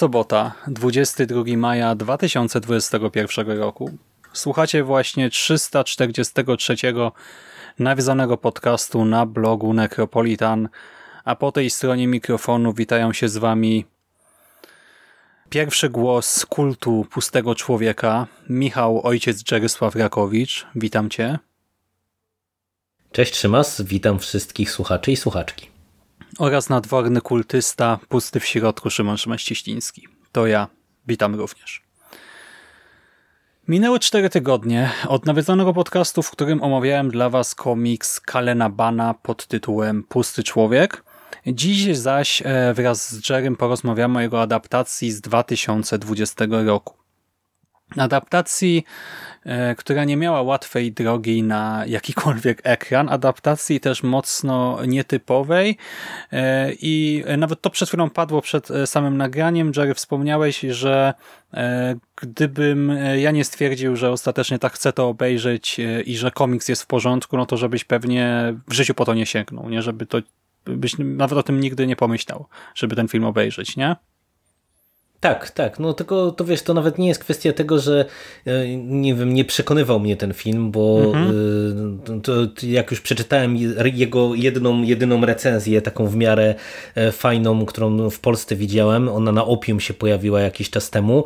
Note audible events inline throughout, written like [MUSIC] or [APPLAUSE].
Sobota, 22 maja 2021 roku. Słuchacie właśnie 343 nawiązanego podcastu na blogu Necropolitan, a po tej stronie mikrofonu witają się z wami pierwszy głos kultu pustego człowieka, Michał Ojciec Dzierysław Rakowicz. Witam cię. Cześć Szymas, witam wszystkich słuchaczy i słuchaczki oraz nadworny kultysta, pusty w środku Szymon Szymaściściński. To ja. Witam również. Minęły cztery tygodnie od nawiedzonego podcastu, w którym omawiałem dla Was komiks Kalena Bana pod tytułem Pusty Człowiek. Dziś zaś e, wraz z Jerem porozmawiamy o jego adaptacji z 2020 roku. Adaptacji E, która nie miała łatwej drogi na jakikolwiek ekran, adaptacji też mocno nietypowej e, i nawet to przed chwilą padło przed e, samym nagraniem. Jerry, wspomniałeś, że gdybym ja nie stwierdził, że ostatecznie tak chcę to obejrzeć i że komiks jest w porządku, no to żebyś pewnie w życiu po to nie sięgnął, nie? Żeby to byś nawet o tym nigdy nie pomyślał, żeby ten film obejrzeć, nie? Tak, tak. No tylko to wiesz, to nawet nie jest kwestia tego, że e, nie wiem, nie przekonywał mnie ten film, bo mhm. E, to, jak już przeczytałem jego jedną, jedyną recenzję, taką w miarę e, fajną, którą w Polsce widziałem, ona na Opium się pojawiła jakiś czas temu,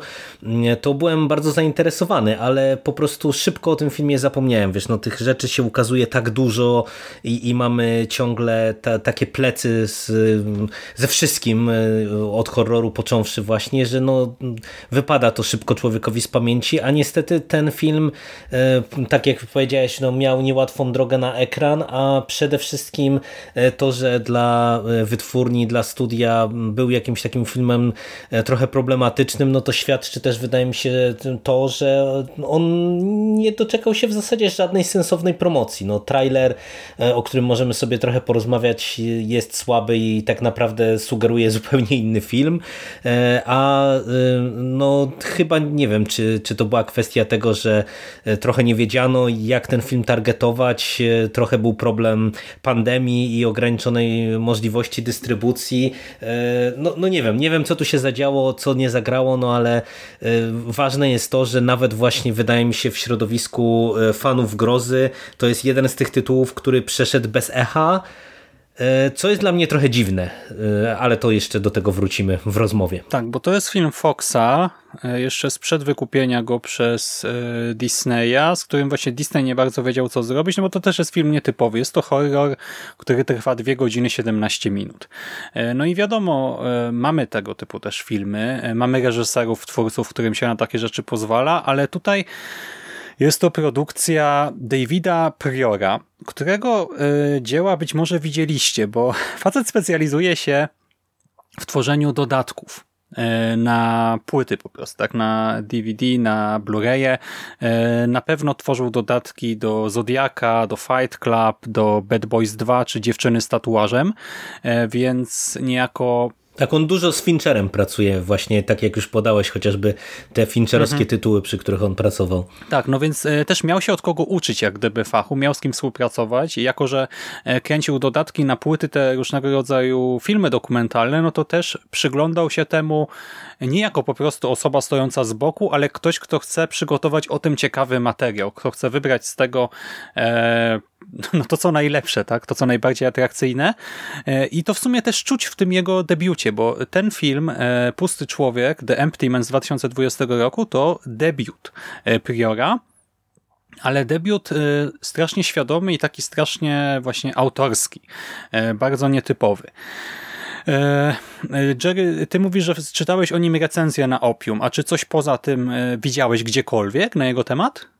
to byłem bardzo zainteresowany, ale po prostu szybko o tym filmie zapomniałem. Wiesz, no tych rzeczy się ukazuje tak dużo i, i mamy ciągle ta, takie plecy z, ze wszystkim od horroru począwszy właśnie, że no, wypada to szybko człowiekowi z pamięci, a niestety ten film, e, tak jak powiedziałeś, no, miał niełatwą drogę na ekran, a przede wszystkim e, to, że dla e, wytwórni, dla studia był jakimś takim filmem trochę problematycznym, no to świadczy też wydaje mi się to, że on nie doczekał się w zasadzie żadnej sensownej promocji. No, trailer, o którym możemy sobie trochę porozmawiać, jest słaby i tak naprawdę sugeruje [LAUGHS] zupełnie inny film, a No chyba nie wiem, czy, czy to była kwestia tego, że y, trochę nie wiedziano jak ten film targetować, y, trochę był problem pandemii i ograniczonej możliwości dystrybucji. No, no nie wiem, nie wiem co tu się zadziało, co nie zagrało, no ale ważne jest to, że nawet właśnie wydaje mi się w środowisku fanów grozy to jest jeden z tych tytułów, który przeszedł bez echa, E, co jest dla mnie trochę dziwne, e, ale to jeszcze do tego wrócimy w rozmowie. Tak, bo to jest film Foxa, e, jeszcze sprzed wykupienia go przez Disneya, z którym właśnie Disney nie bardzo wiedział co zrobić, no bo to też jest film nietypowy. Jest to horror, który trwa 2 godziny 17 minut. No i wiadomo, mamy tego typu też filmy, mamy reżyserów, twórców, którym się na takie rzeczy pozwala, ale tutaj jest to produkcja Davida Priora, którego y, dzieła być może widzieliście, bo [LAUGHS] facet specjalizuje się w tworzeniu dodatków y, na płyty po prostu, tak na DVD, na Blu-raye. Y, na pewno tworzył dodatki do Zodiaka, do Fight Club, do Bad Boys 2 czy Dziewczyny z tatuażem, więc niejako tak, on dużo z Fincherem pracuje właśnie, tak jak już podałeś, chociażby te Fincherowskie mhm. tytuły, przy których on pracował. Tak, no więc e, też miał się od kogo uczyć jak gdyby fachu, miał z kim współpracować i jako, że e, kręcił dodatki na płyty, te różnego rodzaju filmy dokumentalne, no to też przyglądał się temu nie jako po prostu osoba stojąca z boku, ale ktoś, kto chce przygotować o tym ciekawy materiał, kto chce wybrać z tego e, no to co najlepsze, tak? to co najbardziej atrakcyjne i to w sumie też czuć w tym jego debiucie, bo ten film Pusty Człowiek, The Empty Man z 2020 roku to debiut Priora, ale debiut strasznie świadomy i taki strasznie właśnie autorski, bardzo nietypowy. Jerry, ty mówisz, że czytałeś o nim recenzję na Opium, a czy coś poza tym widziałeś gdziekolwiek na jego temat?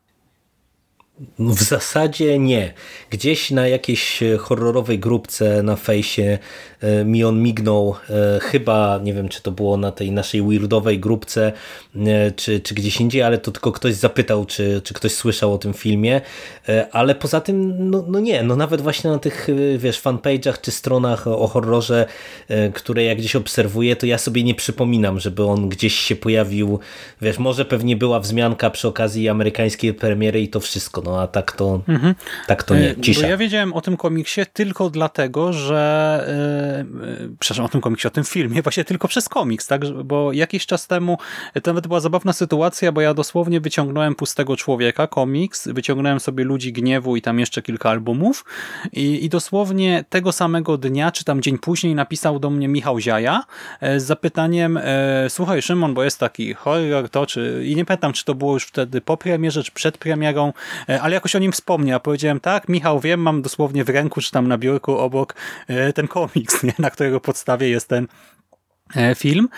W zasadzie nie. Gdzieś na jakiejś horrorowej grupce na fejsie e, mi on mignął, e, chyba, nie wiem czy to było na tej naszej weirdowej grupce, e, czy, czy gdzieś indziej, ale to tylko ktoś zapytał, czy, czy ktoś słyszał o tym filmie, ale poza tym, no, no nie, no nawet właśnie na tych, wiesz, fanpage'ach czy stronach o horrorze, które jak gdzieś obserwuję, to ja sobie nie przypominam, żeby on gdzieś się pojawił, wiesz, może pewnie była wzmianka przy okazji amerykańskiej premiery i to wszystko, no a tak to, mhm. tak to nie, cisza. Bo ja wiedziałem o tym komiksie tylko dlatego, że yy, przepraszam, o tym komiksie, o tym filmie, właśnie tylko przez komiks, tak, bo jakiś czas temu to nawet była zabawna sytuacja, bo ja dosłownie wyciągnąłem Pustego Człowieka, komiks, wyciągnąłem sobie Ludzi Gniewu i tam jeszcze kilka albumów i, i dosłownie tego samego dnia, czy tam dzień później napisał do mnie Michał Ziaja z zapytaniem, e, słuchaj Szymon, bo jest taki horror, to czy, i nie pamiętam, czy to było już wtedy po premierze, czy przed premierą, e, ale jakoś o nim wspomniał. Powiedziałem, tak, Michał, wiem, mam dosłownie w ręku, czy tam na biurku obok e, ten komiks, nie? na którego podstawie jest ten e, film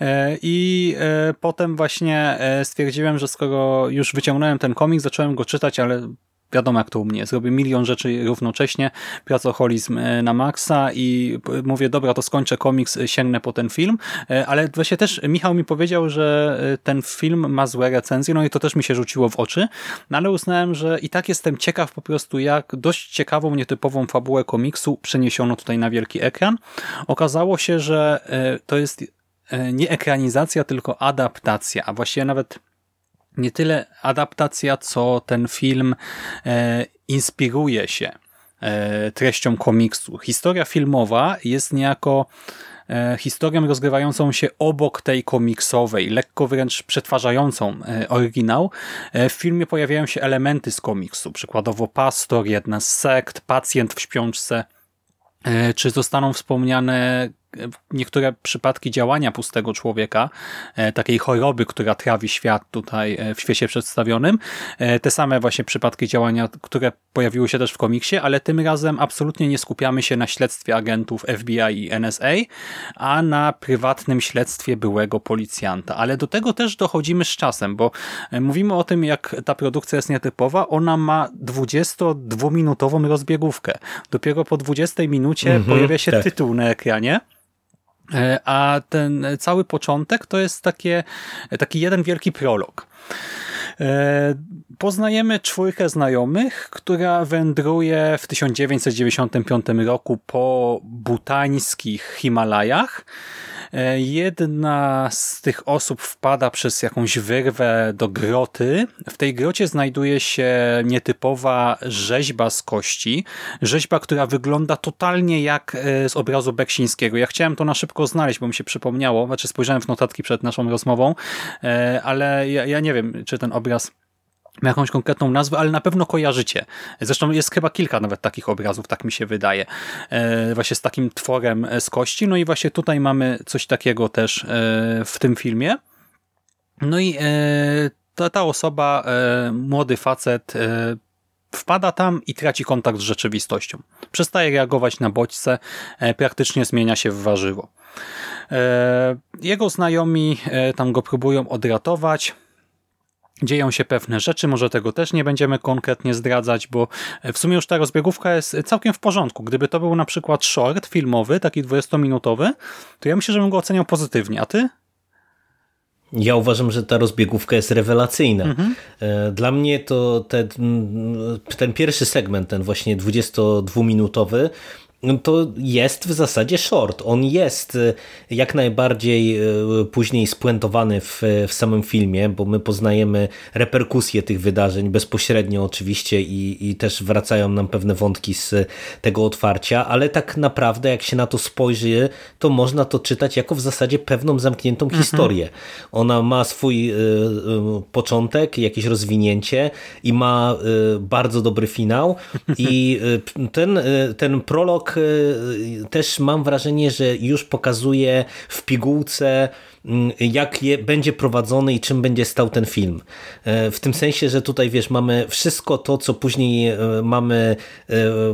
e, i potem właśnie stwierdziłem, że skoro już wyciągnąłem ten komiks, zacząłem go czytać, ale wiadomo jak to u mnie, zrobię milion rzeczy równocześnie, pracoholizm e, na maksa i mówię, dobra, to skończę komiks, e, sięgnę po ten film, e, ale właśnie też Michał mi powiedział, że ten film ma złe recenzje, no i to też mi się rzuciło w oczy, no ale uznałem, że i tak jestem ciekaw po prostu, jak dość ciekawą, nietypową fabułę komiksu przeniesiono tutaj na wielki ekran. Okazało się, że to jest nie ekranizacja, tylko adaptacja, a właściwie nawet nie tyle adaptacja, co ten film e, inspiruje się e, treścią komiksu. Historia filmowa jest niejako e, historią rozgrywającą się obok tej komiksowej, lekko wręcz przetwarzającą oryginał. W filmie pojawiają się elementy z komiksu, przykładowo pastor, jedna z sekt, pacjent w śpiączce, czy zostaną wspomniane niektóre przypadki działania pustego człowieka, e, takiej choroby, która trawi świat tutaj e, w świecie przedstawionym, e, te same właśnie przypadki działania, które pojawiły się też w komiksie, ale tym razem absolutnie nie skupiamy się na śledztwie agentów FBI i NSA, a na prywatnym śledztwie byłego policjanta. Ale do tego też dochodzimy z czasem, bo mówimy o tym, jak ta produkcja jest nietypowa. Ona ma 22-minutową rozbiegówkę. Dopiero po 20 minucie mm -hmm, pojawia się tak. tytuł na ekranie. E, a ten cały początek to jest takie, taki jeden wielki prolog. E, poznajemy czwórkę znajomych, która wędruje w 1995 roku po butańskich Himalajach jedna z tych osób wpada przez jakąś wyrwę do groty. W tej grocie znajduje się nietypowa rzeźba z kości. Rzeźba, która wygląda totalnie jak e, z obrazu Beksińskiego. Ja chciałem to na szybko znaleźć, bo mi się przypomniało. Znaczy spojrzałem w notatki przed naszą rozmową, e, ale ja, ja nie wiem, czy ten obraz ma jakąś konkretną nazwę, ale na pewno kojarzycie. Zresztą jest chyba kilka nawet takich obrazów, tak mi się wydaje. E, właśnie z takim tworem e, z kości. No i właśnie tutaj mamy coś takiego też e, w tym filmie. No i ta, ta osoba, młody facet, wpada tam i traci kontakt z rzeczywistością. Przestaje reagować na bodźce, praktycznie zmienia się w warzywo. Jego znajomi tam go próbują odratować, dzieją się pewne rzeczy, może tego też nie będziemy konkretnie zdradzać, bo w sumie już ta rozbiegówka jest całkiem w porządku. Gdyby to był na przykład short filmowy, taki 20-minutowy, to ja myślę, że bym go oceniał pozytywnie. A ty? Ja uważam, że ta rozbiegówka jest rewelacyjna. Mhm. E, dla mnie to ten, ten pierwszy segment, ten właśnie 22-minutowy, to jest w zasadzie short. On jest jak najbardziej później spuentowany w, w samym filmie, bo my poznajemy reperkusje tych wydarzeń bezpośrednio oczywiście i, i też wracają nam pewne wątki z tego otwarcia, ale tak naprawdę jak się na to spojrzy, to można to czytać jako w zasadzie pewną zamkniętą mhm. historię. Ona ma swój y, y, początek, jakieś rozwinięcie i ma y, bardzo dobry finał i ten, ten prolog też mam wrażenie, że już pokazuje w pigułce jak je, będzie prowadzony i czym będzie stał ten film. E, w tym sensie, że tutaj wiesz, mamy wszystko to, co później e, mamy e,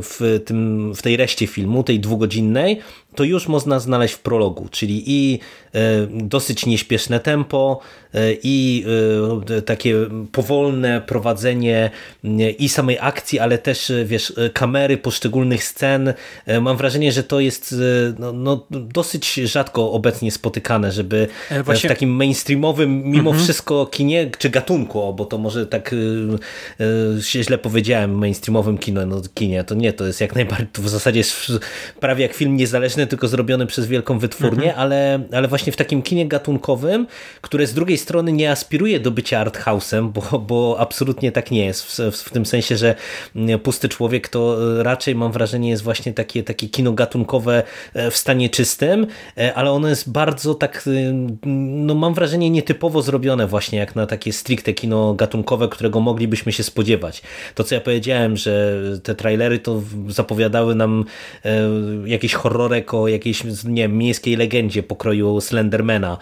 w, tym, w tej reszcie filmu, tej dwugodzinnej, to już można znaleźć w prologu, czyli i dosyć nieśpieszne tempo, i takie powolne prowadzenie i samej akcji, ale też wiesz, kamery poszczególnych scen. Mam wrażenie, że to jest no, no dosyć rzadko obecnie spotykane, żeby właśnie... w takim mainstreamowym, mimo mhm. wszystko kinie, czy gatunku, bo to może tak yy, się źle powiedziałem, mainstreamowym kino, no kinie, to nie, to jest jak najbardziej, to w zasadzie jest prawie jak film niezależny, tylko zrobiony przez wielką wytwórnię, mhm. ale, ale właśnie w takim kinie gatunkowym, które z drugiej strony nie aspiruje do bycia arthouse'em, bo, bo absolutnie tak nie jest, w, w, tym sensie, że mm, Pusty Człowiek to raczej mam wrażenie jest właśnie takie, takie kino gatunkowe w stanie czystym, ale ono jest bardzo tak no mam wrażenie nietypowo zrobione właśnie jak na takie stricte kino gatunkowe, którego moglibyśmy się spodziewać. To co ja powiedziałem, że te trailery to zapowiadały nam e, jakiś horrorek o jakiejś nie wiem, miejskiej legendzie pokroju Slendermana,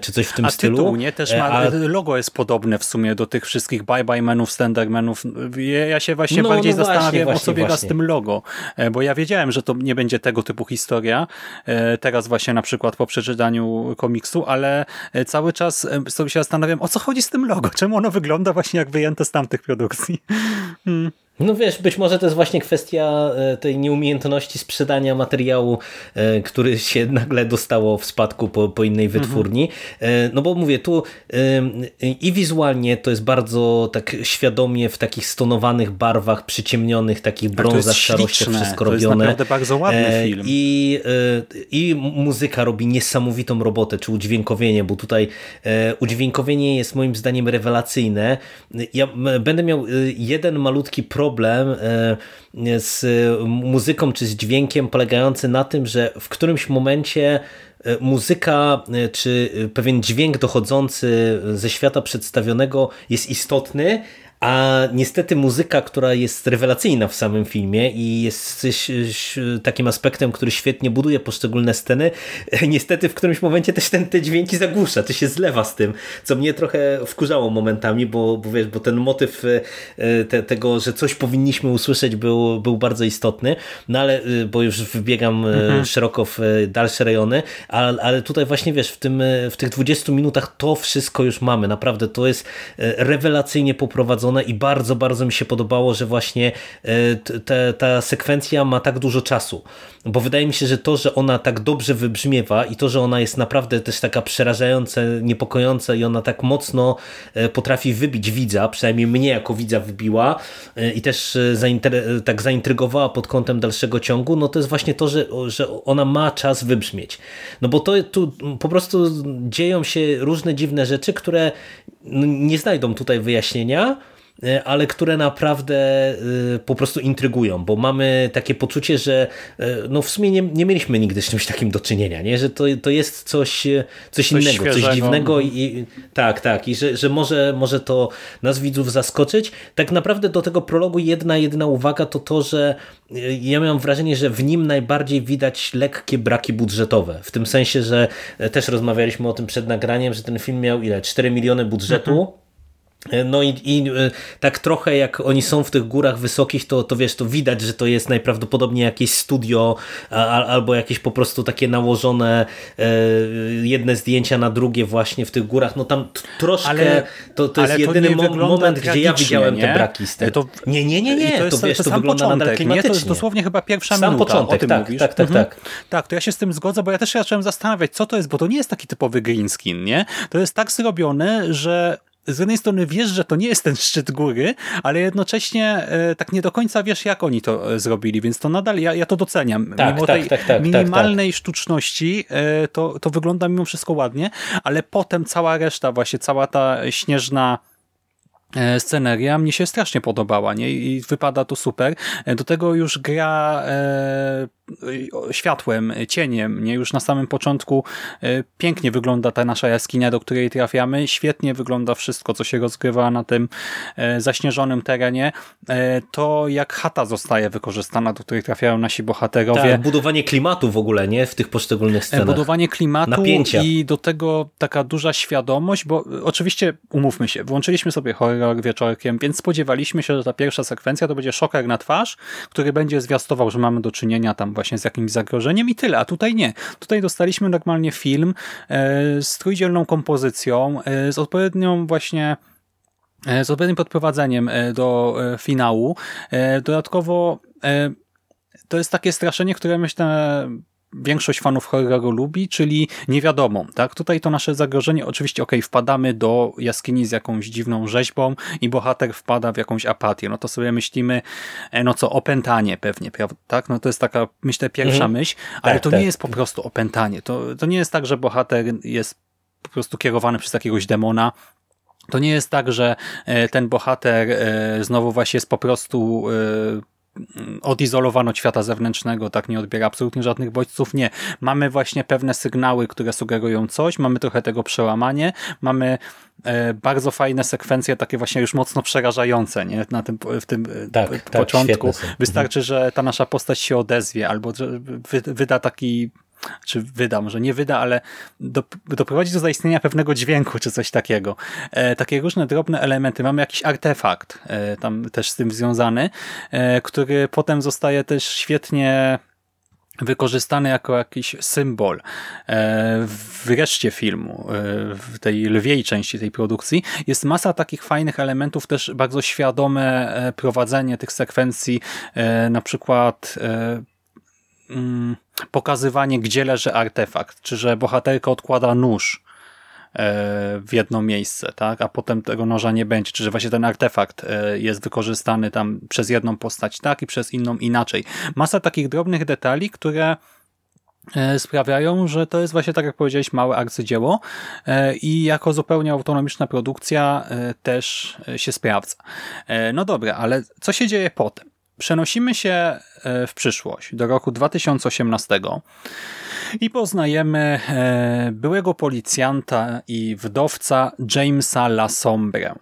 czy coś w tym a stylu. Tytuł, nie? Też ma, a... logo jest podobne w sumie do tych wszystkich Bye Bye Menów, Slendermanów. Ja się właśnie no, bardziej no zastanawiam właśnie, o co biega z tym logo, e, bo ja wiedziałem, że to nie będzie tego typu historia. E, teraz właśnie na przykład po przeczytaniu komiksu, ale e, cały czas e, sobie się zastanawiam, o co chodzi z tym logo? Czemu ono wygląda właśnie jak wyjęte z tamtych produkcji? [LAUGHS] Hmm. No wiesz, być może to jest właśnie kwestia e, tej nieumiejętności sprzedania materiału, e, który się [LAUGHS] nagle dostało w spadku po, po innej wytwórni. Mhm. No bo mówię, tu i wizualnie to jest bardzo tak świadomie w takich stonowanych barwach, przyciemnionych, takich brązach, szarościach wszystko robione. To jest naprawdę bardzo ładny film. I, I muzyka robi niesamowitą robotę, czy udźwiękowienie, bo tutaj udźwiękowienie jest moim zdaniem rewelacyjne. Ja będę miał jeden malutki problem problem e, z muzyką czy z dźwiękiem polegający na tym, że w którymś momencie e, muzyka e, czy pewien dźwięk dochodzący ze świata przedstawionego jest istotny, a niestety muzyka, która jest rewelacyjna w samym filmie i jest takim aspektem, który świetnie buduje poszczególne sceny, [LAUGHS] niestety w którymś momencie też ten, te dźwięki zagłusza, to się zlewa z tym, co mnie trochę wkurzało momentami, bo, bo, wiesz, bo ten motyw e, te, tego, że coś powinniśmy usłyszeć był, był bardzo istotny, no ale, e, bo już wybiegam e, mhm. szeroko w dalsze rejony, ale, ale tutaj właśnie wiesz, w, tym, w tych 20 minutach to wszystko już mamy, naprawdę to jest rewelacyjnie poprowadzone i bardzo, bardzo mi się podobało, że właśnie e, te, ta sekwencja ma tak dużo czasu. Bo wydaje mi się, że to, że ona tak dobrze wybrzmiewa i to, że ona jest naprawdę też taka przerażająca, niepokojąca i ona tak mocno e, potrafi wybić widza, przynajmniej mnie jako widza wybiła e, i też tak zaintrygowała pod kątem dalszego ciągu, no to jest właśnie to, że, że ona ma czas wybrzmieć. No bo to tu po prostu dzieją się różne dziwne rzeczy, które nie znajdą tutaj wyjaśnienia, ale które naprawdę e, po prostu intrygują, bo mamy takie poczucie, że e, no w sumie nie, nie mieliśmy nigdy z czymś takim do czynienia, nie? że to, to jest coś, coś, coś innego, świeżego. coś dziwnego i, i, tak, tak, i że, że może, może to nas widzów zaskoczyć. Tak naprawdę do tego prologu jedna, jedna uwaga to to, że ja miałem wrażenie, że w nim najbardziej widać lekkie braki budżetowe, w tym sensie, że też rozmawialiśmy o tym przed nagraniem, że ten film miał ile? 4 miliony budżetu, mhm no i, i, e, tak trochę jak oni są w tych górach wysokich, to, to wiesz, to widać, że to jest najprawdopodobniej jakieś studio a, albo jakieś po prostu takie nałożone e, jedne zdjęcia na drugie właśnie w tych górach. No tam troszkę, ale, to, to jest jedyny mo moment, gdzie ja widziałem nie? te braki z tym. To, nie, nie, nie, nie, to, jest, to wiesz, to, to wygląda początek, nadal klimatycznie. Nie? To jest dosłownie chyba pierwsza Sam minuta, początek, o tym tak, mówisz. tak, tak, mhm. tak. Tak, to ja się z tym zgodzę, bo ja też się zacząłem zastanawiać, co to jest, bo to nie jest taki typowy green skin, nie? To jest tak zrobione, że z jednej strony wiesz, że to nie jest ten szczyt góry, ale jednocześnie e, tak nie do końca wiesz, jak oni to e, zrobili, więc to nadal ja, ja to doceniam. Tak, mimo tak, tej tak, tak, minimalnej tak, sztuczności e, to, to wygląda mimo wszystko ładnie, ale potem cała reszta, właśnie cała ta śnieżna sceneria mnie się strasznie podobała nie? i wypada to super. E, do tego już gra e, światłem, cieniem, nie? Już na samym początku e, pięknie wygląda ta nasza jaskinia, do której trafiamy. Świetnie wygląda wszystko, co się rozgrywa na tym e, zaśnieżonym terenie. E, to jak chata zostaje wykorzystana, do której trafiają nasi bohaterowie. Tak, budowanie klimatu w ogóle, nie? W tych poszczególnych scenach. Budowanie klimatu Napięcia. i do tego taka duża świadomość, bo oczywiście, umówmy się, włączyliśmy sobie horror wieczorkiem, więc spodziewaliśmy się, że ta pierwsza sekwencja to będzie szoker na twarz, który będzie zwiastował, że mamy do czynienia tam właśnie z jakimś zagrożeniem i tyle, a tutaj nie. Tutaj dostaliśmy normalnie film e, z trójdzielną kompozycją, e, z odpowiednią właśnie e, z odpowiednim podprowadzeniem do finału. Dodatkowo to jest takie straszenie, które myślę większość fanów horroru lubi, czyli niewiadomą. Tak? Tutaj to nasze zagrożenie, oczywiście ok, wpadamy do jaskini z jakąś dziwną rzeźbą i bohater wpada w jakąś apatię. No to sobie myślimy, e, no co, opętanie pewnie, prawda? Tak? No to jest taka, myślę, pierwsza mhm. myśl, ale tak, to tak. nie jest po prostu opętanie. To, to nie jest tak, że bohater jest po prostu kierowany przez jakiegoś demona, to nie jest tak, że e, ten bohater e, znowu właśnie jest po prostu odizolowano od świata zewnętrznego, tak nie odbiera absolutnie żadnych bodźców. Nie. Mamy właśnie pewne sygnały, które sugerują coś, mamy trochę tego przełamanie, mamy e, bardzo fajne sekwencje, takie właśnie już mocno przerażające nie? Na tym, w tym e, tak, tak, początku. Wystarczy, że ta nasza postać się odezwie albo wyda taki czy wyda, może nie wyda, ale do, doprowadzi do zaistnienia pewnego dźwięku, czy coś takiego. E, takie różne drobne elementy. Mamy jakiś artefakt e, tam też z tym związany, e, który potem zostaje też świetnie wykorzystany jako jakiś symbol e, w reszcie filmu, e, w tej lwiej części tej produkcji. Jest masa takich fajnych elementów, też bardzo świadome e, prowadzenie tych sekwencji, na przykład pokazywanie, gdzie leży artefakt, czy że bohaterka odkłada nóż e, w jedno miejsce, tak, a potem tego noża nie będzie, czy że właśnie ten artefakt e, jest wykorzystany tam przez jedną postać tak i przez inną inaczej. Masa takich drobnych detali, które e, sprawiają, że to jest właśnie, tak jak powiedziałeś, małe arcydzieło i jako zupełnie autonomiczna produkcja też się sprawdza. No dobra, ale co się dzieje potem? Przenosimy się e, w przyszłość, do roku 2018 i poznajemy e, byłego policjanta i wdowca Jamesa Lasombre.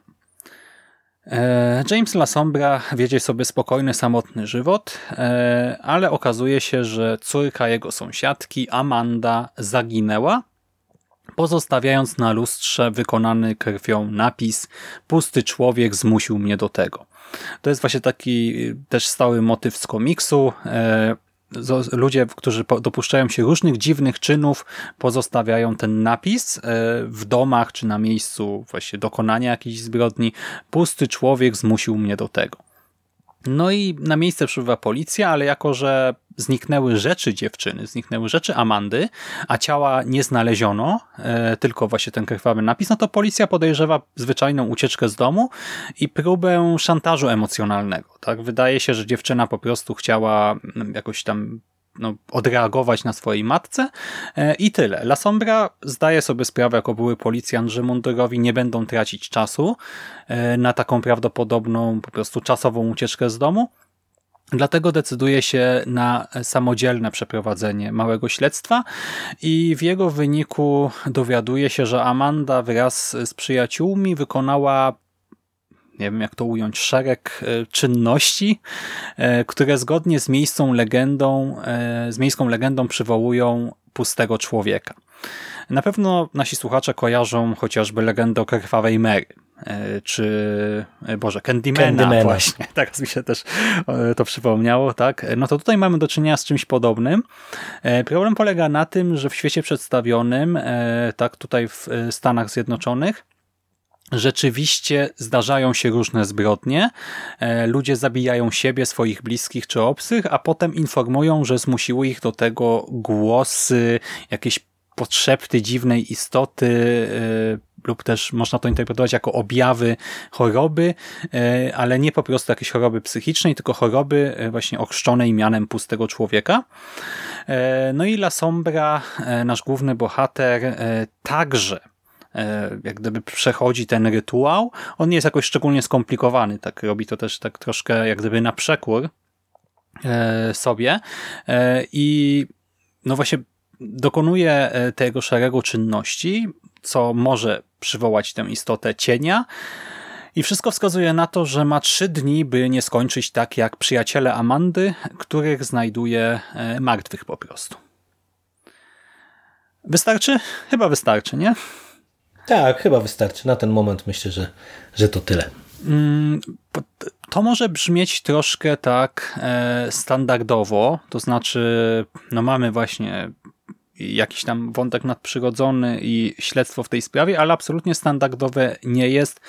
James Lasombra wiedzie sobie spokojny, samotny żywot, e, ale okazuje się, że córka jego sąsiadki, Amanda, zaginęła, pozostawiając na lustrze wykonany krwią napis Pusty człowiek zmusił mnie do tego. To jest właśnie taki też stały motyw z komiksu. E, ludzie, którzy dopuszczają się różnych dziwnych czynów, pozostawiają ten napis e, w domach czy na miejscu właśnie dokonania jakiejś zbrodni. Pusty człowiek zmusił mnie do tego. No i na miejsce przybywa policja, ale jako, że zniknęły rzeczy dziewczyny, zniknęły rzeczy Amandy, a ciała nie znaleziono, e, tylko właśnie ten krwawy napis, no to policja podejrzewa zwyczajną ucieczkę z domu i próbę szantażu emocjonalnego. Tak? Wydaje się, że dziewczyna po prostu chciała mm, jakoś tam no, odreagować na swojej matce e, i tyle. La Sombra zdaje sobie sprawę jako były policjant, że mundurowi nie będą tracić czasu e, na taką prawdopodobną po prostu czasową ucieczkę z domu. Dlatego decyduje się na samodzielne przeprowadzenie małego śledztwa i w jego wyniku dowiaduje się, że Amanda wraz z przyjaciółmi wykonała nie wiem jak to ująć, szereg e, czynności, e, które zgodnie z miejską legendą, e, z miejską legendą przywołują pustego człowieka. Na pewno nasi słuchacze kojarzą chociażby legendę o krwawej Mary, czy Boże, Candymana, Candymana właśnie, [LAUGHS] teraz mi się też to przypomniało, tak? No to tutaj mamy do czynienia z czymś podobnym. Problem polega na tym, że w świecie przedstawionym, tak tutaj w Stanach Zjednoczonych, rzeczywiście zdarzają się różne zbrodnie. E, ludzie zabijają siebie, swoich bliskich czy obcych, a potem informują, że zmusiły ich do tego głosy, jakieś podszepty dziwnej istoty, lub też można to interpretować jako objawy choroby, ale nie po prostu jakiejś choroby psychicznej, tylko choroby właśnie ochrzczonej mianem pustego człowieka. No i La Sombra, nasz główny bohater, także jak gdyby przechodzi ten rytuał. On nie jest jakoś szczególnie skomplikowany, tak robi to też tak troszkę jak gdyby na przekór sobie i no właśnie dokonuje e, tego szeregu czynności, co może przywołać tę istotę cienia. I wszystko wskazuje na to, że ma trzy dni, by nie skończyć tak jak przyjaciele Amandy, których znajduje e, martwych po prostu. Wystarczy? Chyba wystarczy, nie? Tak, chyba wystarczy. Na ten moment myślę, że, że to tyle. Mm, to może brzmieć troszkę tak e, standardowo, to znaczy no mamy właśnie jakiś tam wątek nadprzyrodzony i śledztwo w tej sprawie, ale absolutnie standardowe nie jest.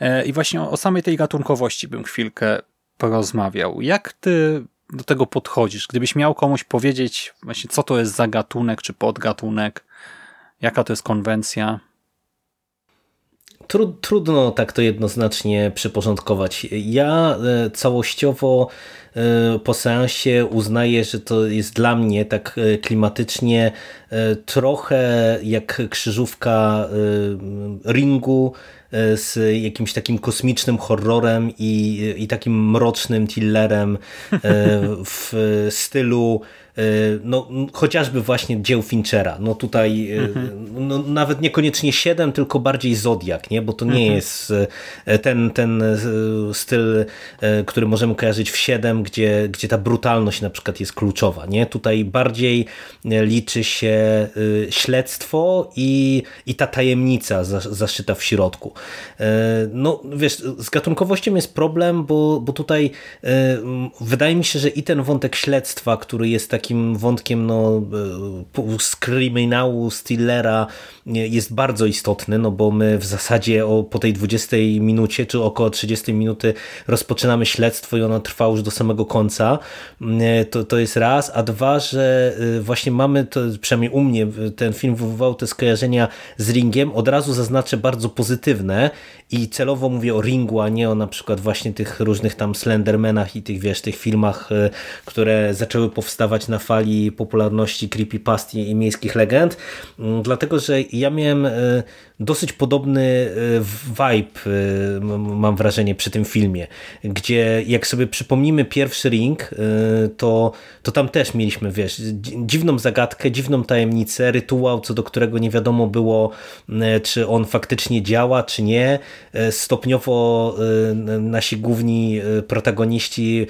E, I właśnie o samej tej gatunkowości bym chwilkę porozmawiał. Jak ty do tego podchodzisz? Gdybyś miał komuś powiedzieć właśnie co to jest za gatunek czy podgatunek, jaka to jest konwencja? Trudno tak to jednoznacznie przyporządkować. Ja e, całościowo e, po seansie uznaję, że to jest dla mnie tak e, klimatycznie trochę jak krzyżówka ringu z jakimś takim kosmicznym horrorem i, i takim mrocznym tillerem w stylu no, chociażby właśnie dzieł Finchera. No tutaj y, mhm. no, nawet niekoniecznie 7, tylko bardziej Zodiak, nie? bo to nie mhm. jest y, ten, ten styl, który możemy kojarzyć w 7, gdzie, gdzie ta brutalność na przykład jest kluczowa. Nie? Tutaj bardziej liczy się śledztwo i, i ta tajemnica zaszyta w środku. No wiesz, z gatunkowością jest problem, bo, bo tutaj wydaje mi się, że i ten wątek śledztwa, który jest taki takim wątkiem no, e, z kryminału Stillera jest bardzo istotny, no bo my w zasadzie o, po tej 20 minucie, czy około 30 minuty rozpoczynamy śledztwo i ono trwa już do samego końca. E, to, to jest raz, a dwa, że e, właśnie mamy, to, przynajmniej u mnie ten film wywołał te skojarzenia z Ringiem, od razu zaznaczę bardzo pozytywne i celowo mówię o Ringu, a nie o na przykład właśnie tych różnych tam Slendermanach i tych, wiesz, tych filmach, które zaczęły powstawać na fali popularności creepypasty i miejskich legend, mm, dlatego że ja miałem e, dosyć podobny e, vibe, e, mam wrażenie, przy tym filmie, gdzie jak sobie przypomnimy pierwszy ring, to, to tam też mieliśmy, wiesz, dziwną zagadkę, dziwną tajemnicę, rytuał, co do którego nie wiadomo było, czy on faktycznie działa, czy nie. Stopniowo nasi główni protagoniści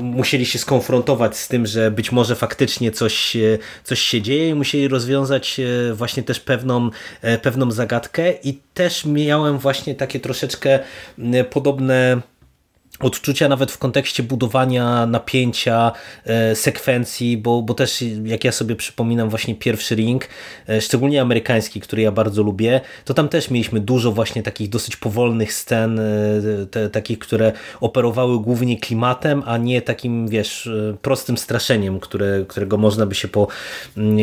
musieli się skonfrontować z tym, że być może faktycznie coś, coś się dzieje i musieli rozwiązać e, właśnie też pewną, e, pewną zagadkę. I też miałem właśnie takie troszeczkę podobne odczucia nawet w kontekście budowania napięcia, e, sekwencji, bo, bo też jak ja sobie przypominam właśnie pierwszy ring, e, szczególnie amerykański, który ja bardzo lubię, to tam też mieliśmy dużo właśnie takich dosyć powolnych scen, e, te, takich, które operowały głównie klimatem, a nie takim, wiesz, prostym straszeniem, które, którego można by się po mm,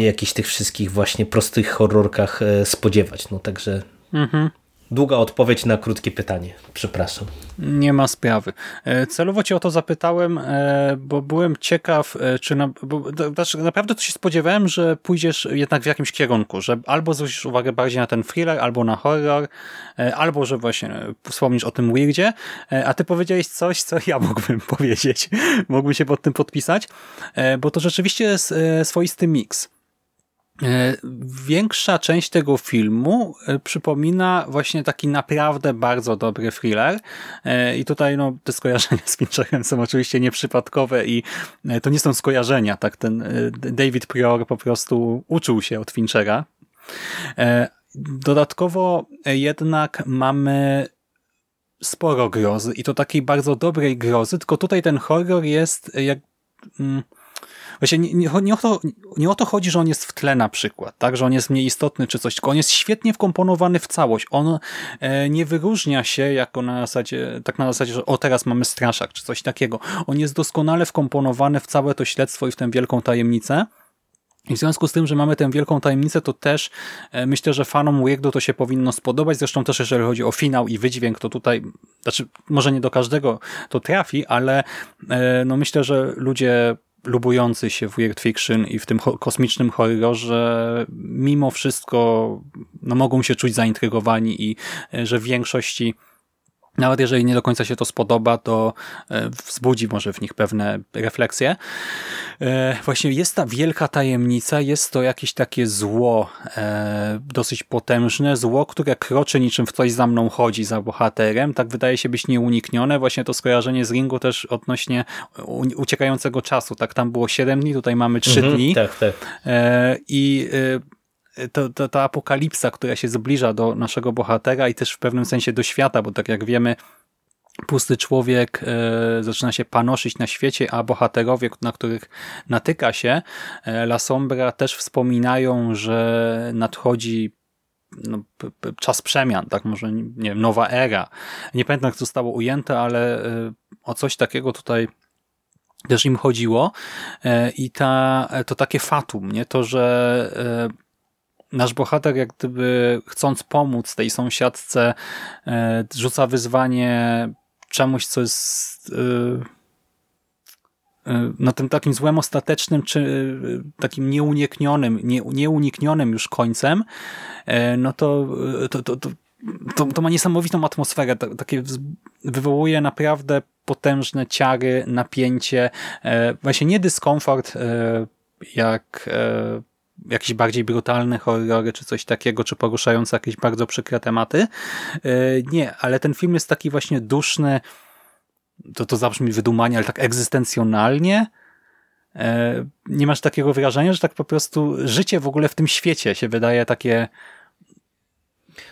jakichś tych wszystkich właśnie prostych horrorkach spodziewać. No także... Mhm. Długa odpowiedź na krótkie pytanie. Przepraszam. Nie ma sprawy. E, celowo cię o to zapytałem, e, bo byłem ciekaw, e, czy na, bo, znaczy, naprawdę to się spodziewałem, że pójdziesz jednak w jakimś kierunku, że albo zwrócisz uwagę bardziej na ten thriller, albo na horror, albo że właśnie wspomnisz o tym weirdzie, a ty powiedziałeś coś, co ja [LAUGHS] mógłbym powiedzieć. Mógłbym się pod tym podpisać, bo to rzeczywiście jest swoisty miks. E, większa część tego filmu e, przypomina właśnie taki naprawdę bardzo dobry thriller e, i tutaj no, te skojarzenia z Fincherem są oczywiście nieprzypadkowe i to nie są skojarzenia, tak ten David Prior po prostu uczył się od Finchera. Dodatkowo jednak mamy sporo grozy i to takiej bardzo dobrej grozy, tylko tutaj ten horror jest jak mm, Właśnie nie, nie, nie, o to, nie o to chodzi, że on jest w tle na przykład, tak, że on jest mniej istotny czy coś, tylko on jest świetnie wkomponowany w całość. On e, nie wyróżnia się jako na zasadzie, tak na zasadzie, że o teraz mamy straszak czy coś takiego. On jest doskonale wkomponowany w całe to śledztwo i w tę wielką tajemnicę. I w związku z tym, że mamy tę wielką tajemnicę, to też e, myślę, że fanom Weirdo to się powinno spodobać. Zresztą też jeżeli chodzi o finał i wydźwięk, to tutaj, znaczy może nie do każdego to trafi, ale e, no myślę, że ludzie lubujący się w weird fiction i w tym kosmicznym horrorze mimo wszystko no, mogą się czuć zaintrygowani i e, że w większości nawet jeżeli nie do końca się to spodoba, to e, wzbudzi może w nich pewne refleksje. E, właśnie jest ta wielka tajemnica, jest to jakieś takie zło, e, dosyć potężne, zło, które kroczy niczym w coś za mną chodzi, za bohaterem, tak wydaje się być nieuniknione. Właśnie to skojarzenie z Ringu też odnośnie uciekającego czasu, tak tam było 7 dni, tutaj mamy 3 mhm, dni. Tak, tak. I to, to, ta apokalipsa, która się zbliża do naszego bohatera i też w pewnym sensie do świata, bo tak jak wiemy, pusty człowiek e, zaczyna się panoszyć na świecie, a bohaterowie, na których natyka się, e, La Sombra też wspominają, że nadchodzi no, czas przemian, tak może nie wiem, nowa era. Nie pamiętam, jak zostało ujęte, ale e, o coś takiego tutaj też im chodziło e, i ta, to takie fatum, nie? to, że e, nasz bohater jak gdyby chcąc pomóc tej sąsiadce e, rzuca wyzwanie czemuś, co jest e, e, na tym takim złem ostatecznym, czy takim nieuniknionym, nie, nieuniknionym już końcem, no to, to, to, to, to ma niesamowitą atmosferę, takie wywołuje naprawdę potężne ciary, napięcie, właśnie nie dyskomfort, jak jakieś bardziej brutalne horrory, czy coś takiego, czy poruszające jakieś bardzo przykre tematy. E, nie, ale ten film jest taki właśnie duszny, to, to zabrzmi wydumanie, ale tak egzystencjonalnie. E, nie masz takiego wrażenia, że tak po prostu życie w ogóle w tym świecie się wydaje takie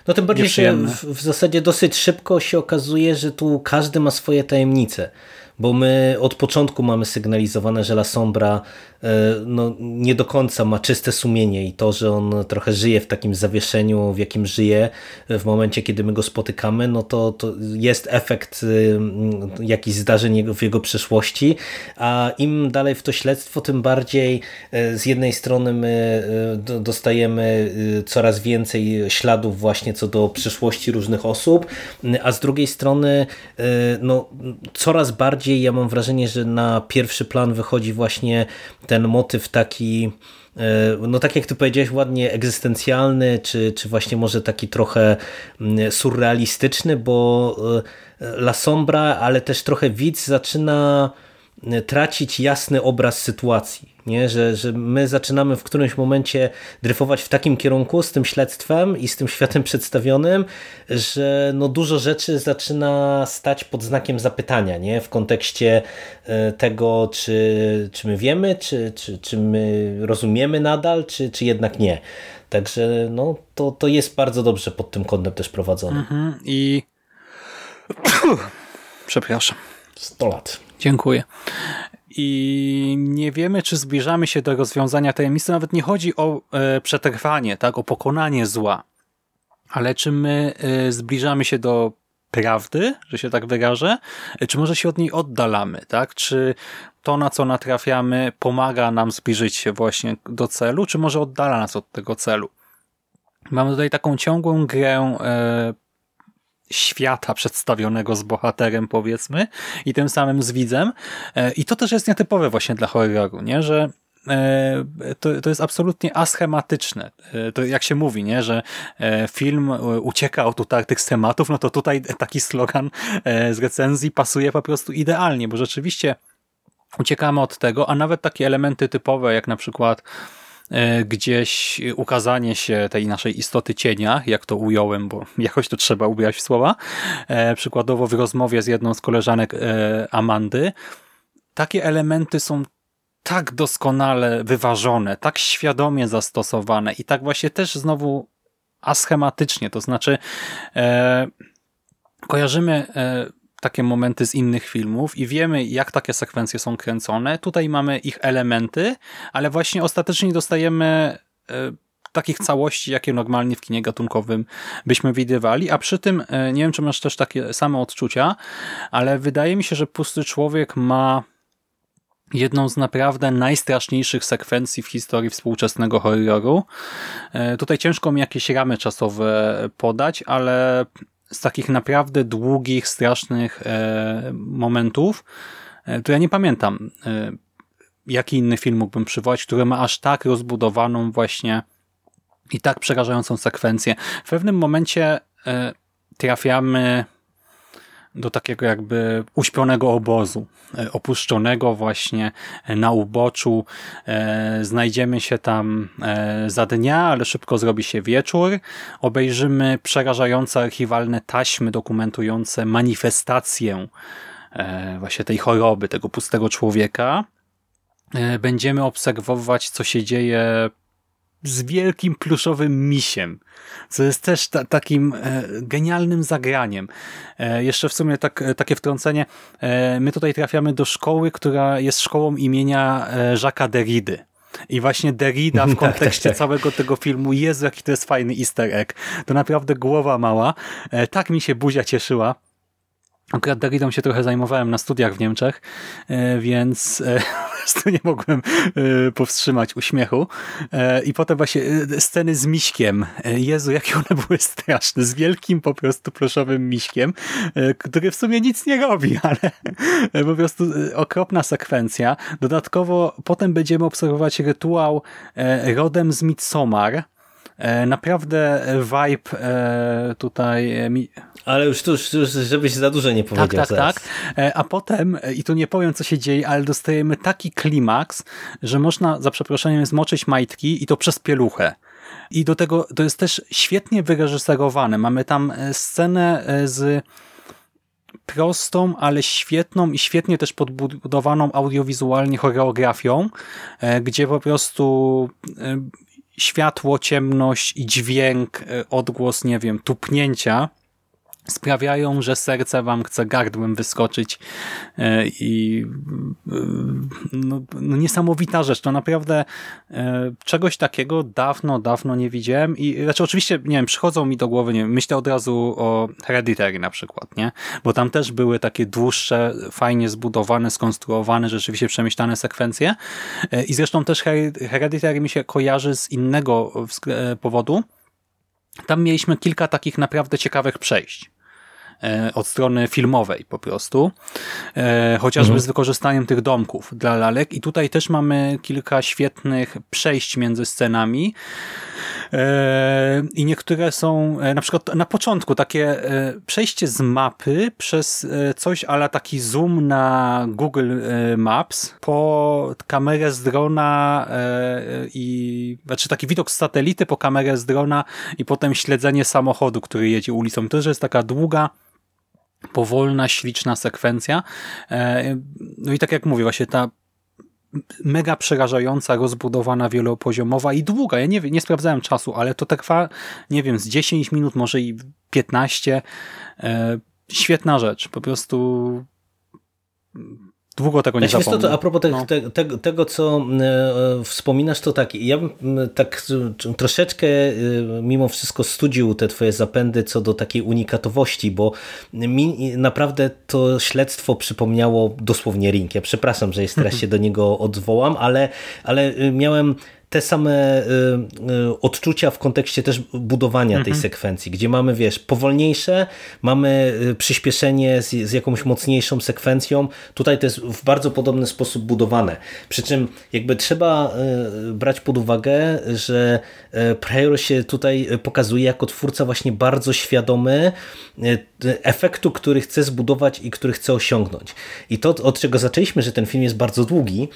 no tym bardziej się w, w zasadzie dosyć szybko się okazuje, że tu każdy ma swoje tajemnice bo my od początku mamy sygnalizowane, że La Sombra e, no, nie do końca ma czyste sumienie i to, że on trochę żyje w takim zawieszeniu, w jakim żyje w momencie, kiedy my go spotykamy, no to, to jest efekt e, jakichś zdarzeń w jego przeszłości, a im dalej w to śledztwo, tym bardziej e, z jednej strony my dostajemy coraz więcej śladów właśnie co do przyszłości różnych osób, a z drugiej strony no, coraz bardziej bardziej ja mam wrażenie, że na pierwszy plan wychodzi właśnie ten motyw taki e, no tak jak ty powiedziałeś ładnie egzystencjalny, czy, czy właśnie może taki trochę mm, surrealistyczny, bo e, La Sombra, ale też trochę widz zaczyna tracić jasny obraz sytuacji nie? Że, że my zaczynamy w którymś momencie dryfować w takim kierunku z tym śledztwem i z tym światem przedstawionym, że no dużo rzeczy zaczyna stać pod znakiem zapytania nie? w kontekście e, tego, czy, czy my wiemy, czy, czy, czy my rozumiemy nadal, czy, czy jednak nie. Także no, to, to jest bardzo dobrze pod tym kątem też prowadzone. Mhm. I [COUGHS] przepraszam. 100 lat. Dziękuję i nie wiemy, czy zbliżamy się do rozwiązania tajemnicy. Nawet nie chodzi o e, przetrwanie, tak, o pokonanie zła, ale czy my e, zbliżamy się do prawdy, że się tak wyrażę, e, czy może się od niej oddalamy, tak? Czy to, na co natrafiamy, pomaga nam zbliżyć się właśnie do celu, czy może oddala nas od tego celu? Mamy tutaj taką ciągłą grę świata przedstawionego z bohaterem, powiedzmy, i tym samym z widzem. E, I to też jest nietypowe właśnie dla horroru, nie? że e, to, to jest absolutnie aschematyczne. E, to jak się mówi, nie? że film ucieka od utartych schematów, no to tutaj taki slogan z recenzji pasuje po prostu idealnie, bo rzeczywiście uciekamy od tego, a nawet takie elementy typowe, jak na przykład gdzieś ukazanie się tej naszej istoty cienia, jak to ująłem, bo jakoś to trzeba ubierać w słowa, e, przykładowo w rozmowie z jedną z koleżanek e, Amandy, takie elementy są tak doskonale wyważone, tak świadomie zastosowane i tak właśnie też znowu aschematycznie, to znaczy e, kojarzymy e, takie momenty z innych filmów i wiemy, jak takie sekwencje są kręcone. Tutaj mamy ich elementy, ale właśnie ostatecznie dostajemy e, takich całości, jakie normalnie w kinie gatunkowym byśmy widywali, a przy tym, e, nie wiem, czy masz też takie same odczucia, ale wydaje mi się, że Pusty Człowiek ma jedną z naprawdę najstraszniejszych sekwencji w historii współczesnego horroru. E, tutaj ciężko mi jakieś ramy czasowe podać, ale z takich naprawdę długich, strasznych e, momentów, e, to ja nie pamiętam, jaki inny film mógłbym przywołać, który ma aż tak rozbudowaną właśnie i tak przerażającą sekwencję. W pewnym momencie trafiamy do takiego jakby uśpionego obozu, e, opuszczonego właśnie e, na uboczu. E, znajdziemy się tam za dnia, ale szybko zrobi się wieczór. Obejrzymy przerażające archiwalne taśmy dokumentujące manifestację właśnie tej choroby, tego pustego człowieka. Będziemy obserwować, co się dzieje z wielkim pluszowym misiem, co jest też ta, takim e, genialnym zagraniem. E, jeszcze w sumie tak, e, takie wtrącenie. E, my tutaj trafiamy do szkoły, która jest szkołą imienia e, Jacques'a Derrida. I właśnie Derrida w [LAUGHS] tak, kontekście tak, tak. całego tego filmu, jest jaki to jest fajny easter egg. To naprawdę głowa mała. E, tak mi się buzia cieszyła. Akurat Derridą się trochę zajmowałem na studiach w Niemczech, e, więc e, [LAUGHS] prostu nie mogłem e, powstrzymać uśmiechu. I potem właśnie sceny z miśkiem. Jezu, jakie one były straszne. Z wielkim po prostu ploszowym miśkiem, który w sumie nic nie robi, [LAUGHS] ale po prostu okropna sekwencja. Dodatkowo potem będziemy obserwować rytuał rodem z Midsommar, Naprawdę vibe tutaj ale już tu, już, żebyś za dużo nie powiedział Tak, tak, tak. E, a potem, e, i tu nie powiem, co się dzieje, ale dostajemy taki klimaks, że można, za przeproszeniem, zmoczyć majtki i to przez pieluchę. I do tego to jest też świetnie wyreżyserowane. Mamy tam e, scenę z prostą, ale świetną i świetnie też podbudowaną audiowizualnie choreografią, gdzie po prostu światło, ciemność i dźwięk, odgłos, nie wiem, tupnięcia sprawiają, że serce wam chce gardłem wyskoczyć e, i e, no, no niesamowita rzecz. To naprawdę e, czegoś takiego dawno, dawno nie widziałem i znaczy oczywiście, nie wiem, przychodzą mi do głowy, nie wiem, myślę od razu o Hereditary na przykład, nie? Bo tam też były takie dłuższe, fajnie zbudowane, skonstruowane, rzeczywiście przemyślane sekwencje i zresztą też Hereditary mi się kojarzy z innego powodu, tam mieliśmy kilka takich naprawdę ciekawych przejść. E, od strony filmowej po prostu, e, chociażby mhm. z wykorzystaniem tych domków dla lalek i tutaj też mamy kilka świetnych przejść między scenami e, i niektóre są na przykład na początku takie przejście z mapy przez coś ale taki zoom na Google Maps po kamerę z drona i znaczy taki widok z satelity po kamerę z drona i potem śledzenie samochodu, który jedzie ulicą. To też jest taka długa powolna, śliczna sekwencja. E, no i tak jak mówię, właśnie ta mega przerażająca, rozbudowana, wielopoziomowa i długa. Ja nie, nie sprawdzałem czasu, ale to trwa, nie wiem, z 10 minut, może i 15. E, świetna rzecz. Po prostu Długo tego nie zapomnę. To, a propos te, no. te, te, tego, co e, wspominasz, to tak, ja bym tak troszeczkę e, mimo wszystko studził te twoje zapędy co do takiej unikatowości, bo mi naprawdę to śledztwo przypomniało dosłownie Ring. Ja przepraszam, że jeszcze raz się do niego odwołam, ale, ale miałem te same y, y, odczucia w kontekście też budowania mhm. tej sekwencji, gdzie mamy, wiesz, powolniejsze, mamy y, przyspieszenie z, z, jakąś mocniejszą sekwencją. Tutaj to jest w bardzo podobny sposób budowane. Przy czym jakby trzeba brać pod uwagę, że Pryor się tutaj pokazuje jako twórca właśnie bardzo świadomy efektu, który chce zbudować i który chce osiągnąć. I to, od czego zaczęliśmy, że ten film jest bardzo długi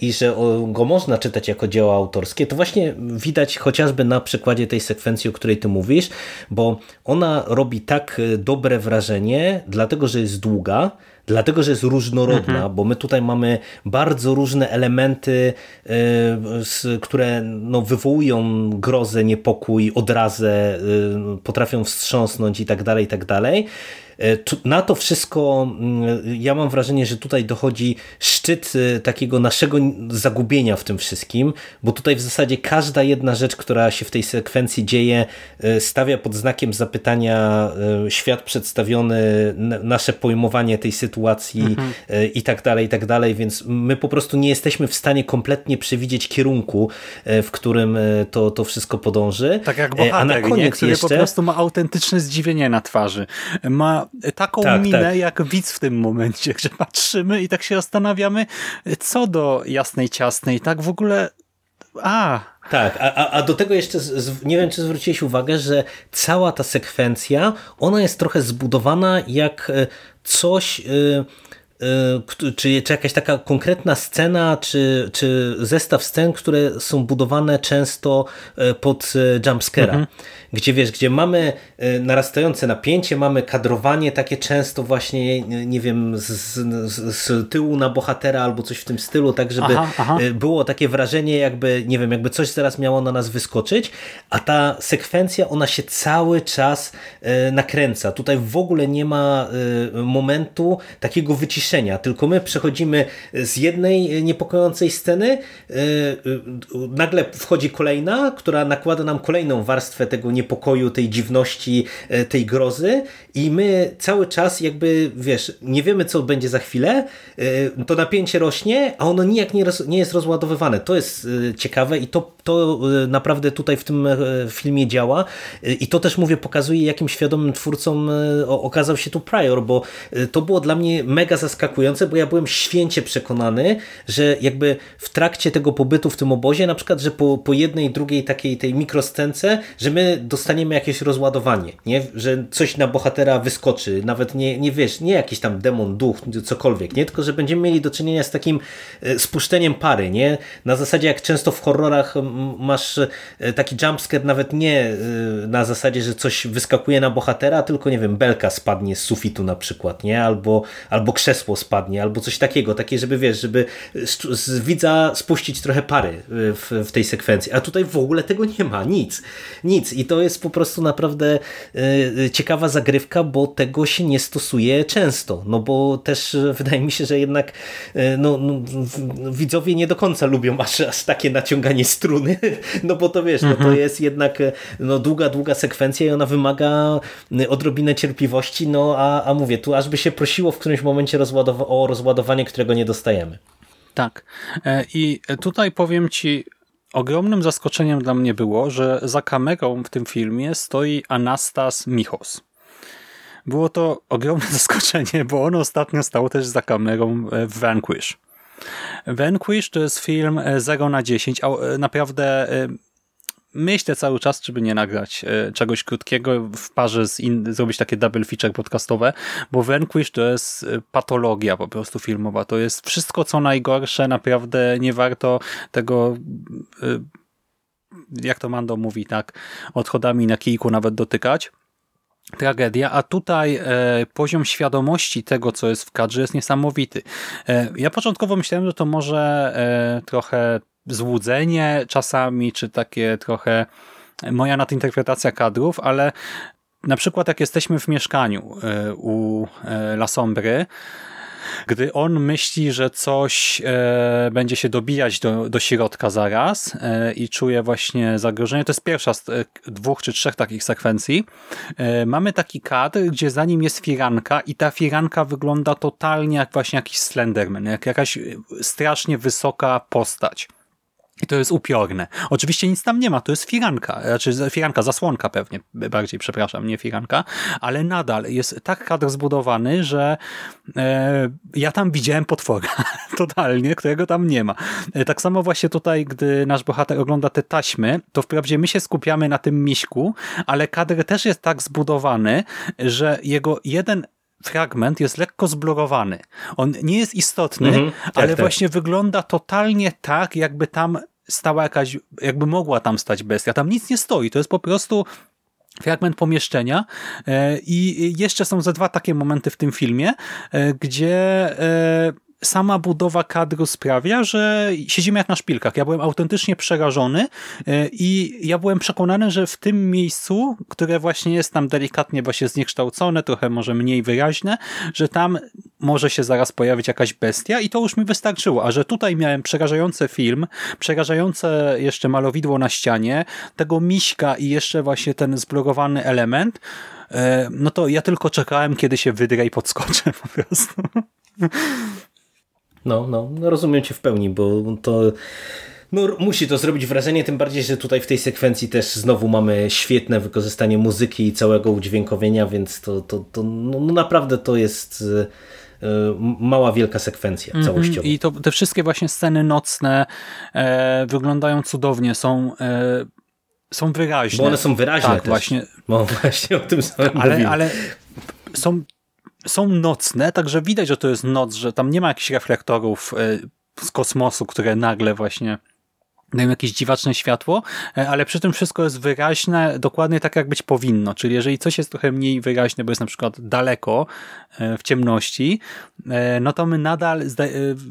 i że go można czytać jako dzieło autorskie, to właśnie widać chociażby na przykładzie tej sekwencji, o której ty mówisz, bo ona robi tak e, dobre wrażenie, dlatego że jest długa, dlatego że jest różnorodna, mhm. bo my tutaj mamy bardzo różne elementy, e, które no, wywołują grozę, niepokój, odrazę, e, potrafią wstrząsnąć i tak dalej, i tak dalej. E, na to wszystko mm, ja mam wrażenie, że tutaj dochodzi szczyt e, takiego naszego zagubienia w tym wszystkim, bo tutaj w zasadzie każda jedna rzecz, która się w tej sekwencji dzieje, e, stawia pod znakiem zapytania świat przedstawiony, nasze pojmowanie tej sytuacji sytuacji mhm. i tak dalej, i tak dalej, więc my po prostu nie jesteśmy w stanie kompletnie przewidzieć kierunku, w którym to, to wszystko podąży. Tak jak bohater, A na koniec nie? który jeszcze... po prostu ma autentyczne zdziwienie na twarzy. Ma taką tak, minę tak. jak widz w tym momencie, [LAUGHS] że patrzymy i tak się zastanawiamy, co do jasnej ciasnej, tak w ogóle a, tak, a, a do tego jeszcze, nie wiem czy zwróciłeś uwagę, że cała ta sekwencja, ona jest trochę zbudowana jak e, coś, e, czy, czy jakaś taka konkretna scena, czy, czy zestaw scen, które są budowane często pod jumpscare'a. Mhm gdzie wiesz, gdzie mamy narastające napięcie, mamy kadrowanie takie często właśnie, nie wiem, z, z, z tyłu na bohatera albo coś w tym stylu, tak żeby aha, aha. Było takie wrażenie jakby, nie wiem, jakby coś zaraz miało na nas wyskoczyć, a ta sekwencja, ona się cały czas nakręca. Tutaj w ogóle nie ma momentu takiego wyciszenia, tylko my przechodzimy z jednej niepokojącej sceny, nagle wchodzi kolejna, która nakłada nam kolejną warstwę tego niepokoju, tej dziwności, e, tej grozy i my cały czas jakby, wiesz, nie wiemy co będzie za chwilę, e, to napięcie rośnie, a ono nijak nie, nie jest rozładowywane. To jest e, ciekawe i to, to naprawdę tutaj w tym filmie działa i to też mówię, pokazuje jakim świadomym twórcą okazał się tu Prior, bo to było dla mnie mega zaskakujące, bo ja byłem święcie przekonany, że jakby w trakcie tego pobytu w tym obozie, na przykład, że po, po jednej, drugiej takiej tej mikroscence, że my dostaniemy jakieś rozładowanie, nie? że coś na bohatera wyskoczy, nawet nie, nie wiesz, nie jakiś tam demon, duch, cokolwiek, nie? tylko że będziemy mieli do czynienia z takim e, spuszczeniem pary, nie? Na zasadzie jak często w horrorach masz e, taki jumpscare nawet nie e, na zasadzie, że coś wyskakuje na bohatera, tylko nie wiem, belka spadnie z sufitu na przykład, nie? Albo, albo krzesło spadnie, albo coś takiego, takie, żeby wiesz, żeby z widza spuścić trochę pary w, w tej sekwencji, a tutaj w ogóle tego nie ma, nic, nic. I to jest po prostu naprawdę e, ciekawa zagrywka, bo tego się nie stosuje często, no bo też wydaje mi się, że jednak no, no widzowie nie do końca lubią aż, aż takie naciąganie struny, [LAUGHS] no bo to wiesz, no to mhm. jest jednak no, długa, długa sekwencja i ona wymaga odrobinę cierpliwości, no a, a mówię, tu aż by się prosiło w którymś momencie rozładow o rozładowanie, którego nie dostajemy. Tak. I tutaj powiem Ci, Ogromnym zaskoczeniem dla mnie było, że za kamerą w tym filmie stoi Anastas Michos. Było to ogromne [LAUGHS] zaskoczenie, bo on ostatnio stał też za kamerą w Vanquish. Vanquish to jest film 0 na 10, a e, naprawdę e, myślę cały czas, czy by nie nagrać e, czegoś krótkiego w parze z in, zrobić takie double feature podcastowe, bo Vanquish to jest e, patologia po prostu filmowa. To jest wszystko, co najgorsze, naprawdę nie warto tego e, jak to Mando mówi, tak, odchodami na kijku nawet dotykać tragedia, a tutaj e, poziom świadomości tego, co jest w kadrze jest niesamowity. E, ja początkowo myślałem, że to może e, trochę złudzenie czasami, czy takie trochę moja nadinterpretacja kadrów, ale na przykład jak jesteśmy w mieszkaniu e, u e, Lasombry, gdy on myśli, że coś e, będzie się dobijać do, do środka zaraz e, i czuje właśnie zagrożenie, to jest pierwsza z e, dwóch czy trzech takich sekwencji. Mamy taki kadr, gdzie za nim jest firanka i ta firanka wygląda totalnie jak właśnie jakiś Slenderman, jak jakaś strasznie wysoka postać. I to jest upiorne. Oczywiście nic tam nie ma, to jest firanka, znaczy firanka, zasłonka pewnie, bardziej, przepraszam, nie firanka, ale nadal jest tak kadr zbudowany, że e, ja tam widziałem potwora, [LAUGHS] totalnie, którego tam nie ma. E, tak samo właśnie tutaj, gdy nasz bohater ogląda te taśmy, to wprawdzie my się skupiamy na tym miśku, ale kadr też jest tak zbudowany, że jego jeden fragment jest lekko zblurowany. On nie jest istotny, mhm, tak, ale tak. właśnie wygląda totalnie tak, jakby tam stała jakaś, jakby mogła tam stać bestia. Tam nic nie stoi, to jest po prostu fragment pomieszczenia e, i jeszcze są ze dwa takie momenty w tym filmie, e, gdzie e, sama budowa kadru sprawia, że siedzimy jak na szpilkach. Ja byłem autentycznie przerażony e, i ja byłem przekonany, że w tym miejscu, które właśnie jest tam delikatnie właśnie zniekształcone, trochę może mniej wyraźne, że tam może się zaraz pojawić jakaś bestia i to już mi wystarczyło, a że tutaj miałem przerażający film, przerażające jeszcze malowidło na ścianie, tego miśka i jeszcze właśnie ten zblogowany element, e, no to ja tylko czekałem, kiedy się wydrę i podskoczę po prostu. [LAUGHS] No, no, no rozumiem cię w pełni, bo to no, musi to zrobić wrażenie, tym bardziej, że tutaj w tej sekwencji też znowu mamy świetne wykorzystanie muzyki i całego udźwiękowienia, więc to, to, to no, no naprawdę to jest e, mała, wielka sekwencja mm -hmm. całościowa. I to te wszystkie właśnie sceny nocne e, wyglądają cudownie, są e, są wyraźne. Bo one są wyraźne tak, też. właśnie. Bo właśnie o tym samym ale, ale są, są nocne, także widać, że to jest noc, że tam nie ma jakichś reflektorów e, z kosmosu, które nagle właśnie dają jakieś dziwaczne światło, e, ale przy tym wszystko jest wyraźne dokładnie tak, jak być powinno. Czyli jeżeli coś jest trochę mniej wyraźne, bo jest na przykład daleko e, w ciemności, e, no to my nadal,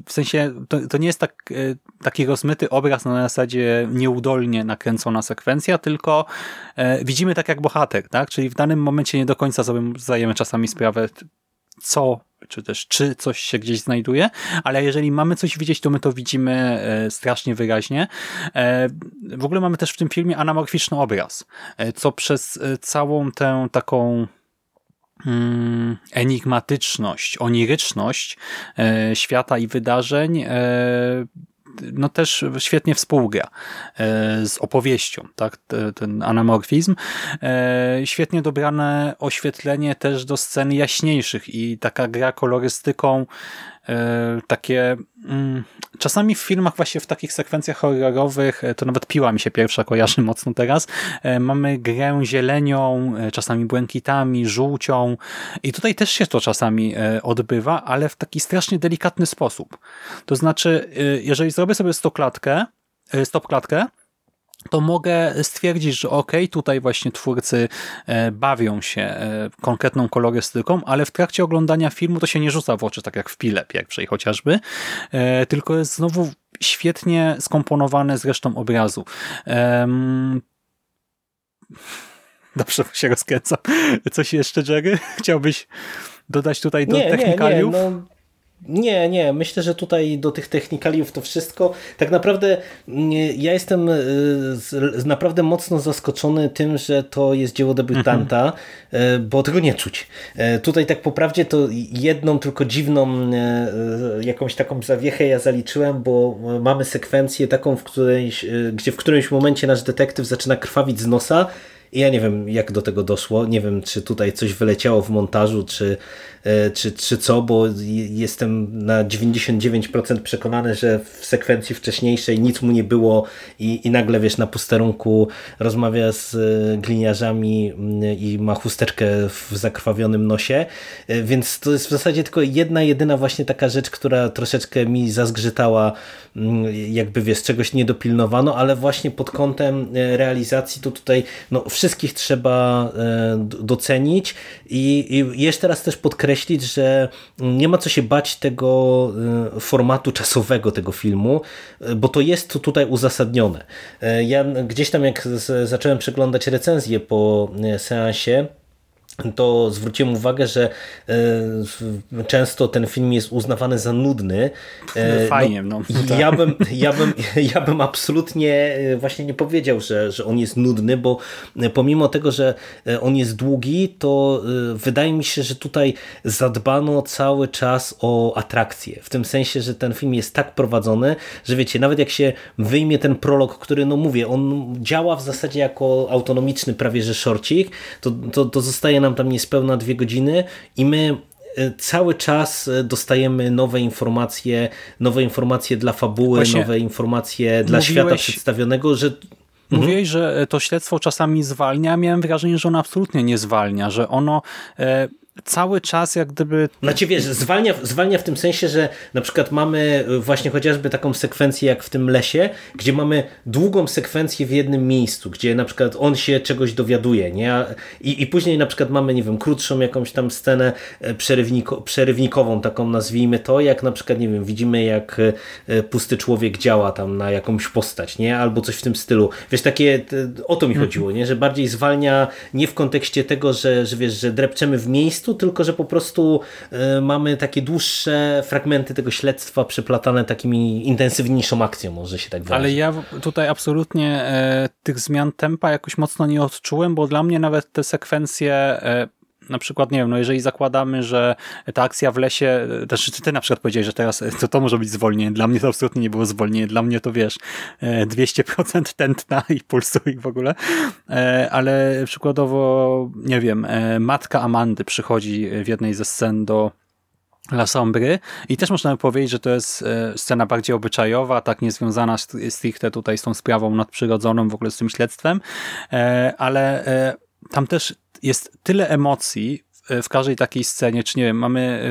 w sensie, to, to nie jest tak, taki rozmyty obraz na zasadzie nieudolnie nakręcona sekwencja, tylko widzimy tak jak bohater, tak? Czyli w danym momencie nie do końca sobie zdajemy czasami sprawę, co czy też czy coś się gdzieś znajduje, ale jeżeli mamy coś widzieć, to my to widzimy e, strasznie wyraźnie. E, w ogóle mamy też w tym filmie anamorficzny obraz, e, co przez całą tę taką mm, enigmatyczność, oniryczność świata i wydarzeń no też świetnie współgra e, z opowieścią, tak, ten anamorfizm. E, świetnie dobrane oświetlenie też do scen jaśniejszych i taka gra kolorystyką takie mm, czasami w filmach właśnie w takich sekwencjach horrorowych, e, to nawet piła mi się pierwsza kojarzy mocno teraz, e, mamy grę zielenią, czasami błękitami, żółcią i tutaj też się to czasami odbywa, ale w taki strasznie delikatny sposób. To znaczy, jeżeli zrobię sobie stoklatkę, stop klatkę, to mogę stwierdzić, że ok, tutaj właśnie twórcy e, bawią się e, konkretną kolorystyką, ale w trakcie oglądania filmu to się nie rzuca w oczy, tak jak w Pile pierwszej chociażby, e, tylko jest znowu świetnie skomponowane z resztą obrazu. [LAUGHS] Dobrze się rozkręcam. Coś jeszcze, Jerry? [LAUGHS] Chciałbyś dodać tutaj do nie, technikaliów? Nie, nie, no nie, nie. Myślę, że tutaj do tych technikaliów to wszystko. Tak naprawdę ja jestem y, naprawdę mocno zaskoczony tym, że to jest dzieło debiutanta, mhm. Y, bo tego nie czuć. Y, tutaj tak po prawdzie to jedną tylko dziwną jakąś taką zawiechę ja zaliczyłem, bo mamy sekwencję taką, w którejś, gdzie w którymś momencie nasz detektyw zaczyna krwawić z nosa i ja nie wiem, jak do tego doszło. Nie wiem, czy tutaj coś wyleciało w montażu, czy, czy, czy co, bo jestem na 99% przekonany, że w sekwencji wcześniejszej nic mu nie było i, i nagle, wiesz, na posterunku rozmawia z e, gliniarzami mm, i ma chusteczkę w zakrwawionym nosie. E, więc to jest w zasadzie tylko jedna, jedyna właśnie taka rzecz, która troszeczkę mi zazgrzytała, mm, jakby, wiesz, czegoś nie dopilnowano, ale właśnie pod kątem realizacji to tutaj, no, wszystkich trzeba e, docenić i jeszcze raz też podkreślić, że nie ma co się bać tego e, formatu czasowego tego filmu, e, bo to jest tutaj uzasadnione. Ja gdzieś tam jak zacząłem przeglądać recenzję po seansie, to zwróciłem uwagę, że e, często ten film jest uznawany za nudny. E, no, Fajnie, no. no ja, bym, ja, bym, [LAUGHS] ja bym absolutnie e, właśnie nie powiedział, że, że on jest nudny, bo pomimo tego, że on jest długi, to wydaje mi się, że tutaj zadbano cały czas o atrakcję. W tym sensie, że ten film jest tak prowadzony, że wiecie, nawet jak się wyjmie ten prolog, który, no mówię, on działa w zasadzie jako autonomiczny prawie że szorcik, to, to, to zostaje nam nam tam niespełna dwie godziny i my e, cały czas e, dostajemy nowe informacje, nowe informacje dla fabuły, Właśnie nowe informacje dla mówiłeś, świata przedstawionego, że Mówiłeś, mhm. że to śledztwo czasami zwalnia. Miałem wrażenie, że ono absolutnie nie zwalnia, że ono e, cały czas jak gdyby... Znaczy wiesz, zwalnia, zwalnia w tym sensie, że na przykład mamy właśnie chociażby taką sekwencję jak w tym lesie, gdzie mamy długą sekwencję w jednym miejscu, gdzie na przykład on się czegoś dowiaduje, nie? I, i później na przykład mamy, nie wiem, krótszą jakąś tam scenę e, przerywniko, przerywnikową, taką nazwijmy to, jak na przykład, nie wiem, widzimy jak e, pusty człowiek działa tam na jakąś postać, nie? Albo coś w tym stylu. Wiesz, takie, o to mi chodziło, nie? Że bardziej zwalnia nie w kontekście tego, że, że wiesz, że drepczemy w miejscu, tekstu, tylko że po prostu y, mamy takie dłuższe fragmenty tego śledztwa przeplatane takimi intensywniejszą akcją, może się tak wyrazić. Ale ja tutaj absolutnie e, tych zmian tempa jakoś mocno nie odczułem, bo dla mnie nawet te sekwencje e, na przykład, nie wiem, no jeżeli zakładamy, że ta akcja w lesie, też ty na przykład powiedziałeś, że teraz to, to może być zwolnienie. Dla mnie to absolutnie nie było zwolnienie. Dla mnie to wiesz, 200% tętna i pulsu i w ogóle. E, ale przykładowo, nie wiem, e, matka Amandy przychodzi w jednej ze scen do La Sombry i też można powiedzieć, że to jest e, scena bardziej obyczajowa, tak niezwiązana stricte tutaj z tą sprawą nadprzyrodzoną, w ogóle z tym śledztwem, ale tam też jest tyle emocji w każdej takiej scenie, czy nie wiem, mamy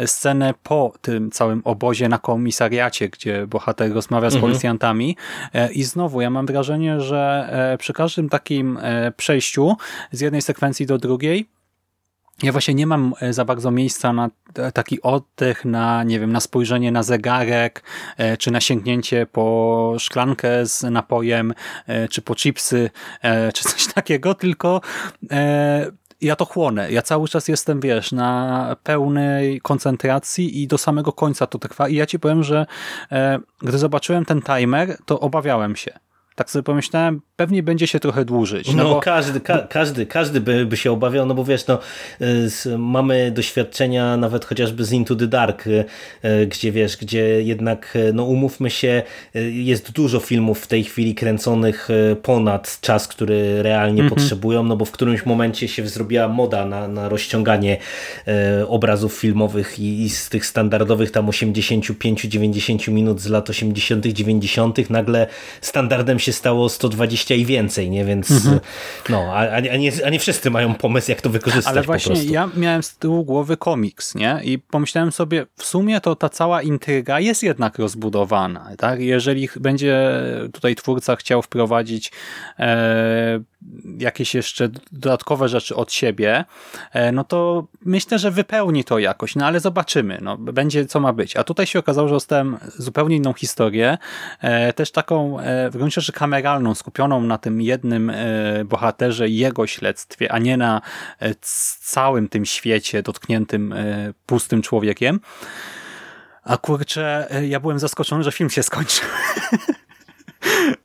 y, scenę po tym całym obozie na komisariacie, gdzie bohater rozmawia z mhm. policjantami e, i znowu ja mam wrażenie, że e, przy każdym takim e, przejściu z jednej sekwencji do drugiej ja właśnie nie mam za bardzo miejsca na taki oddech, na nie wiem, na spojrzenie na zegarek, czy na sięgnięcie po szklankę z napojem, czy po chipsy, czy coś takiego, tylko ja to chłonę. Ja cały czas jestem, wiesz, na pełnej koncentracji i do samego końca to trwa. I ja ci powiem, że e, gdy zobaczyłem ten timer, to obawiałem się tak sobie pomyślałem, pewnie będzie się trochę dłużyć. No, no bo... każdy, ka każdy, każdy by, by się obawiał, no bo wiesz, no, y, mamy doświadczenia nawet chociażby z Into the Dark, y, y, gdzie wiesz, gdzie jednak, no umówmy się, jest dużo filmów w tej chwili kręconych ponad czas, który realnie mm -hmm. potrzebują, no bo w którymś momencie się zrobiła moda na, na rozciąganie obrazów filmowych i, i z tych standardowych tam 85-90 minut z lat 80 90 nagle standardem się stało 120 i więcej, nie? Więc mhm. no, a, a, nie, a nie wszyscy mają pomysł, jak to wykorzystać Ale właśnie ja miałem z tyłu głowy komiks, nie? I pomyślałem sobie, w sumie to ta cała intryga jest jednak rozbudowana, tak? Jeżeli będzie tutaj twórca chciał wprowadzić e, jakieś jeszcze dodatkowe rzeczy od siebie, e, no to myślę, że wypełni to jakoś, no ale zobaczymy, no będzie co ma być. A tutaj się okazało, że dostałem zupełnie inną historię, e, też taką e, w gruncie rzeczy kameralną, skupioną na tym jednym bohaterze i jego śledztwie, a nie na całym tym świecie dotkniętym pustym człowiekiem. A kurczę, ja byłem zaskoczony, że film się skończył. [LAUGHS]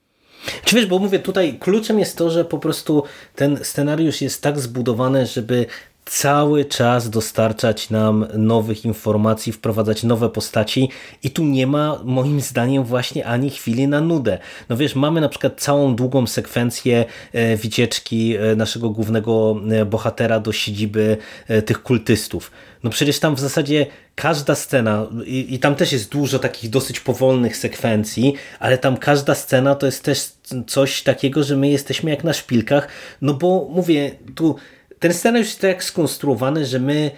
Czy wiesz, bo mówię tutaj, kluczem jest to, że po prostu ten scenariusz jest tak zbudowany, żeby cały czas dostarczać nam nowych informacji, wprowadzać nowe postaci i tu nie ma moim zdaniem właśnie ani chwili na nudę. No wiesz, mamy na przykład całą długą sekwencję e, wycieczki e, naszego głównego e, bohatera do siedziby tych kultystów. No przecież tam w zasadzie każda scena i, i tam też jest dużo takich dosyć powolnych sekwencji, ale tam każda scena to jest też coś takiego, że my jesteśmy jak na szpilkach, no bo mówię, tu ten scenariusz jest tak skonstruowany, że my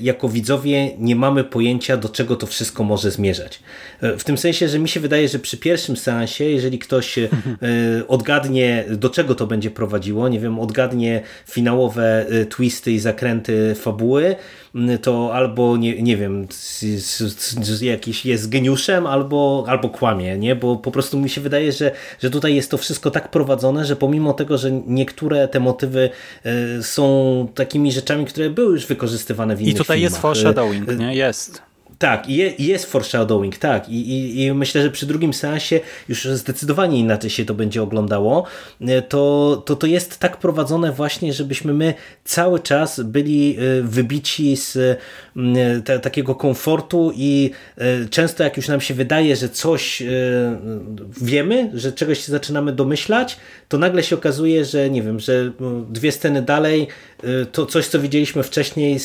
jako widzowie nie mamy pojęcia, do czego to wszystko może zmierzać. Y, w tym sensie, że mi się wydaje, że przy pierwszym seansie, jeżeli ktoś y, [LAUGHS] odgadnie, do czego to będzie prowadziło, nie wiem, odgadnie finałowe twisty i zakręty fabuły, to albo nie, nie wiem, jakiś jest geniuszem, albo, albo kłamie, nie? bo po prostu mi się wydaje, że, że tutaj jest to wszystko tak prowadzone, że pomimo tego, że niektóre te motywy są takimi rzeczami, które były już wykorzystywane w innych I tutaj filmach. jest foreshadowing, e, nie? Jest. Tak, i jest foreshadowing, tak. I, i, I myślę, że przy drugim seansie już zdecydowanie inaczej się to będzie oglądało. E, to, to, to jest tak prowadzone właśnie, żebyśmy my cały czas byli e, wybici z te, takiego komfortu i często jak już nam się wydaje, że coś wiemy, że czegoś się zaczynamy domyślać, to nagle się okazuje, że nie wiem, że dwie sceny dalej to coś, co widzieliśmy wcześniej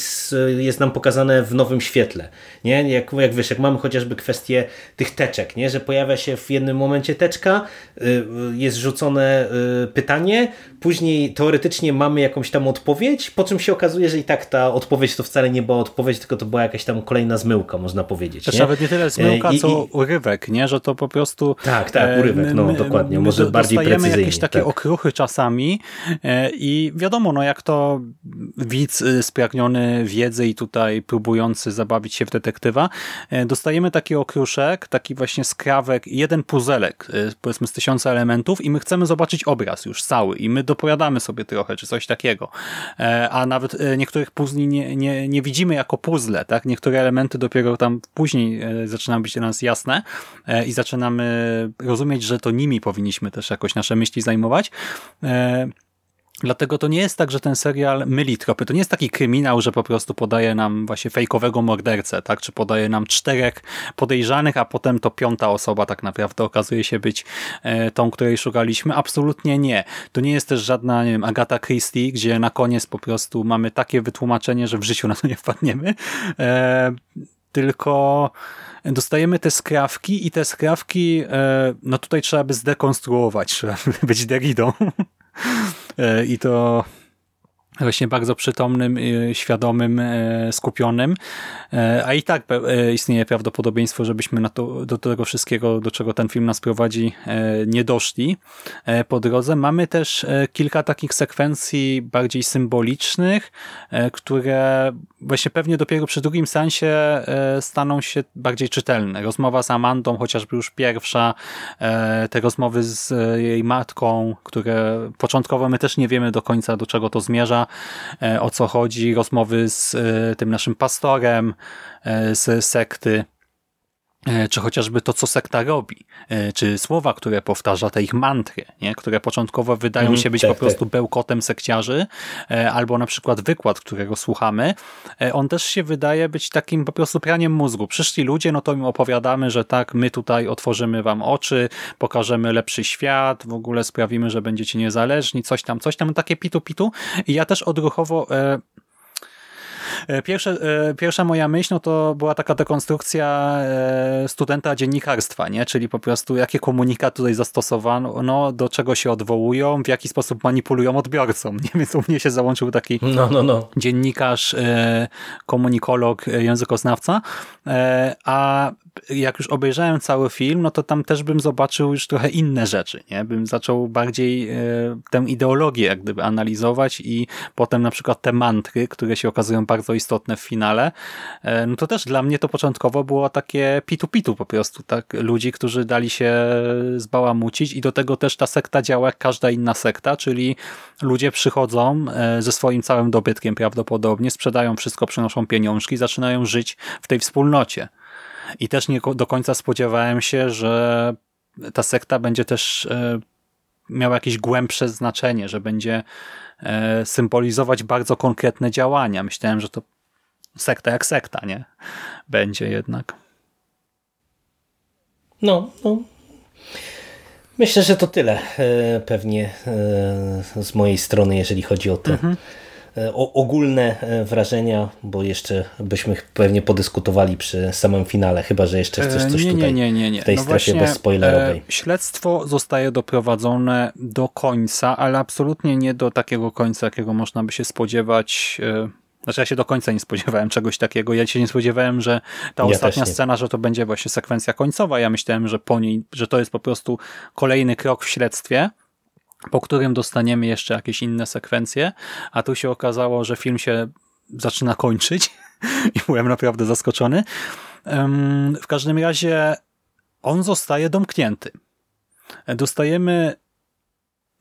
jest nam pokazane w nowym świetle. Nie? Jak, jak wiesz, jak mamy chociażby kwestię tych teczek, nie? że pojawia się w jednym momencie teczka, y, jest rzucone y, pytanie, później teoretycznie mamy jakąś tam odpowiedź, po czym się okazuje, że i tak ta odpowiedź to wcale nie była odpowiedź, tylko to była jakaś tam kolejna zmyłka, można powiedzieć. Też nie? nawet nie tyle zmyłka, I, co i... urywek, nie? że to po prostu... Tak, tak, urywek, no dokładnie, może bardziej precyzyjnie. jakieś takie tak. okruchy czasami e, i wiadomo, no jak to widz y, spragniony wiedzy i tutaj próbujący zabawić się w detektywa. E, dostajemy taki okruszek, taki właśnie skrawek, jeden puzelek, e, powiedzmy z tysiąca elementów i my chcemy zobaczyć obraz już cały i my dopowiadamy sobie trochę, czy coś takiego. E, a nawet niektórych puzli nie, nie, nie widzimy jako puzzle, tak? Niektóre elementy dopiero tam później zaczynają być dla nas jasne i zaczynamy rozumieć, że to nimi powinniśmy też jakoś nasze myśli zajmować. Dlatego to nie jest tak, że ten serial myli tropy. To nie jest taki kryminał, że po prostu podaje nam właśnie fejkowego mordercę, tak? Czy podaje nam czterech podejrzanych, a potem to piąta osoba tak naprawdę okazuje się być e, tą, której szukaliśmy. Absolutnie nie. To nie jest też żadna, nie wiem, Agata Christie, gdzie na koniec po prostu mamy takie wytłumaczenie, że w życiu na to nie wpadniemy. E, tylko dostajemy te skrawki i te skrawki, e, no tutaj trzeba by zdekonstruować, trzeba [LAUGHS] by być deridą. E, I to właśnie bardzo przytomnym, świadomym, e, skupionym, e, a i tak istnieje prawdopodobieństwo, żebyśmy na to, do tego wszystkiego, do czego ten film nas prowadzi, nie doszli po drodze. Mamy też kilka takich sekwencji bardziej symbolicznych, które właśnie pewnie dopiero przy drugim sensie e, staną się bardziej czytelne. Rozmowa z Amandą, chociażby już pierwsza, e, te rozmowy z e, jej matką, które początkowo my też nie wiemy do końca do czego to zmierza, o co chodzi, rozmowy z tym naszym pastorem z sekty, E, czy chociażby to, co sekta robi, e, czy słowa, które powtarza, te ich mantry, nie? które początkowo wydają mm, się być tak, po prostu tak. bełkotem sekciarzy, e, albo na przykład wykład, którego słuchamy, on też się wydaje być takim po prostu praniem mózgu. Przyszli ludzie, no to im opowiadamy, że tak, my tutaj otworzymy wam oczy, pokażemy lepszy świat, w ogóle sprawimy, że będziecie niezależni, coś tam, coś tam, takie pitu-pitu. I ja też odruchowo E, pierwsze, e, pierwsza moja myśl no to była taka dekonstrukcja e, studenta dziennikarstwa, nie? czyli po prostu jakie komunikat tutaj zastosowano, no, do czego się odwołują, w jaki sposób manipulują odbiorcą. Nie? Więc u mnie się załączył taki no, no, no. dziennikarz, komunikolog, językoznawca, a jak już obejrzałem cały film, no to tam też bym zobaczył już trochę inne rzeczy, nie? Bym zaczął bardziej e, tę ideologię jak gdyby analizować i potem na przykład te mantry, które się okazują bardzo istotne w finale, e, no to też dla mnie to początkowo było takie pitu-pitu po prostu, tak? Ludzi, którzy dali się zbałamucić i do tego też ta sekta działa jak każda inna sekta, czyli ludzie przychodzą e, ze swoim całym dobytkiem prawdopodobnie, sprzedają wszystko, przynoszą pieniążki, zaczynają żyć w tej wspólnocie. I też nie do końca spodziewałem się, że ta sekta będzie też e, miała jakieś głębsze znaczenie, że będzie e, symbolizować bardzo konkretne działania. Myślałem, że to sekta jak sekta, nie? Będzie jednak. No, no. Myślę, że to tyle e, pewnie z mojej strony, jeżeli chodzi o to. Mhm. E, ogólne e, wrażenia, bo jeszcze byśmy pewnie podyskutowali przy samym finale, chyba że jeszcze chcesz coś nie, tutaj nie, nie, nie. w tej no strefie bezspoilerowej. Śledztwo zostaje doprowadzone do końca, ale absolutnie nie do takiego końca, jakiego można by się spodziewać znaczy ja się do końca nie spodziewałem czegoś takiego. Ja się nie spodziewałem, że ta ja ostatnia scena, że to będzie właśnie sekwencja końcowa. Ja myślałem, że po niej, że to jest po prostu kolejny krok w śledztwie, po którym dostaniemy jeszcze jakieś inne sekwencje, a tu się okazało, że film się zaczyna kończyć [LAUGHS] i byłem naprawdę zaskoczony. W każdym razie on zostaje domknięty. Dostajemy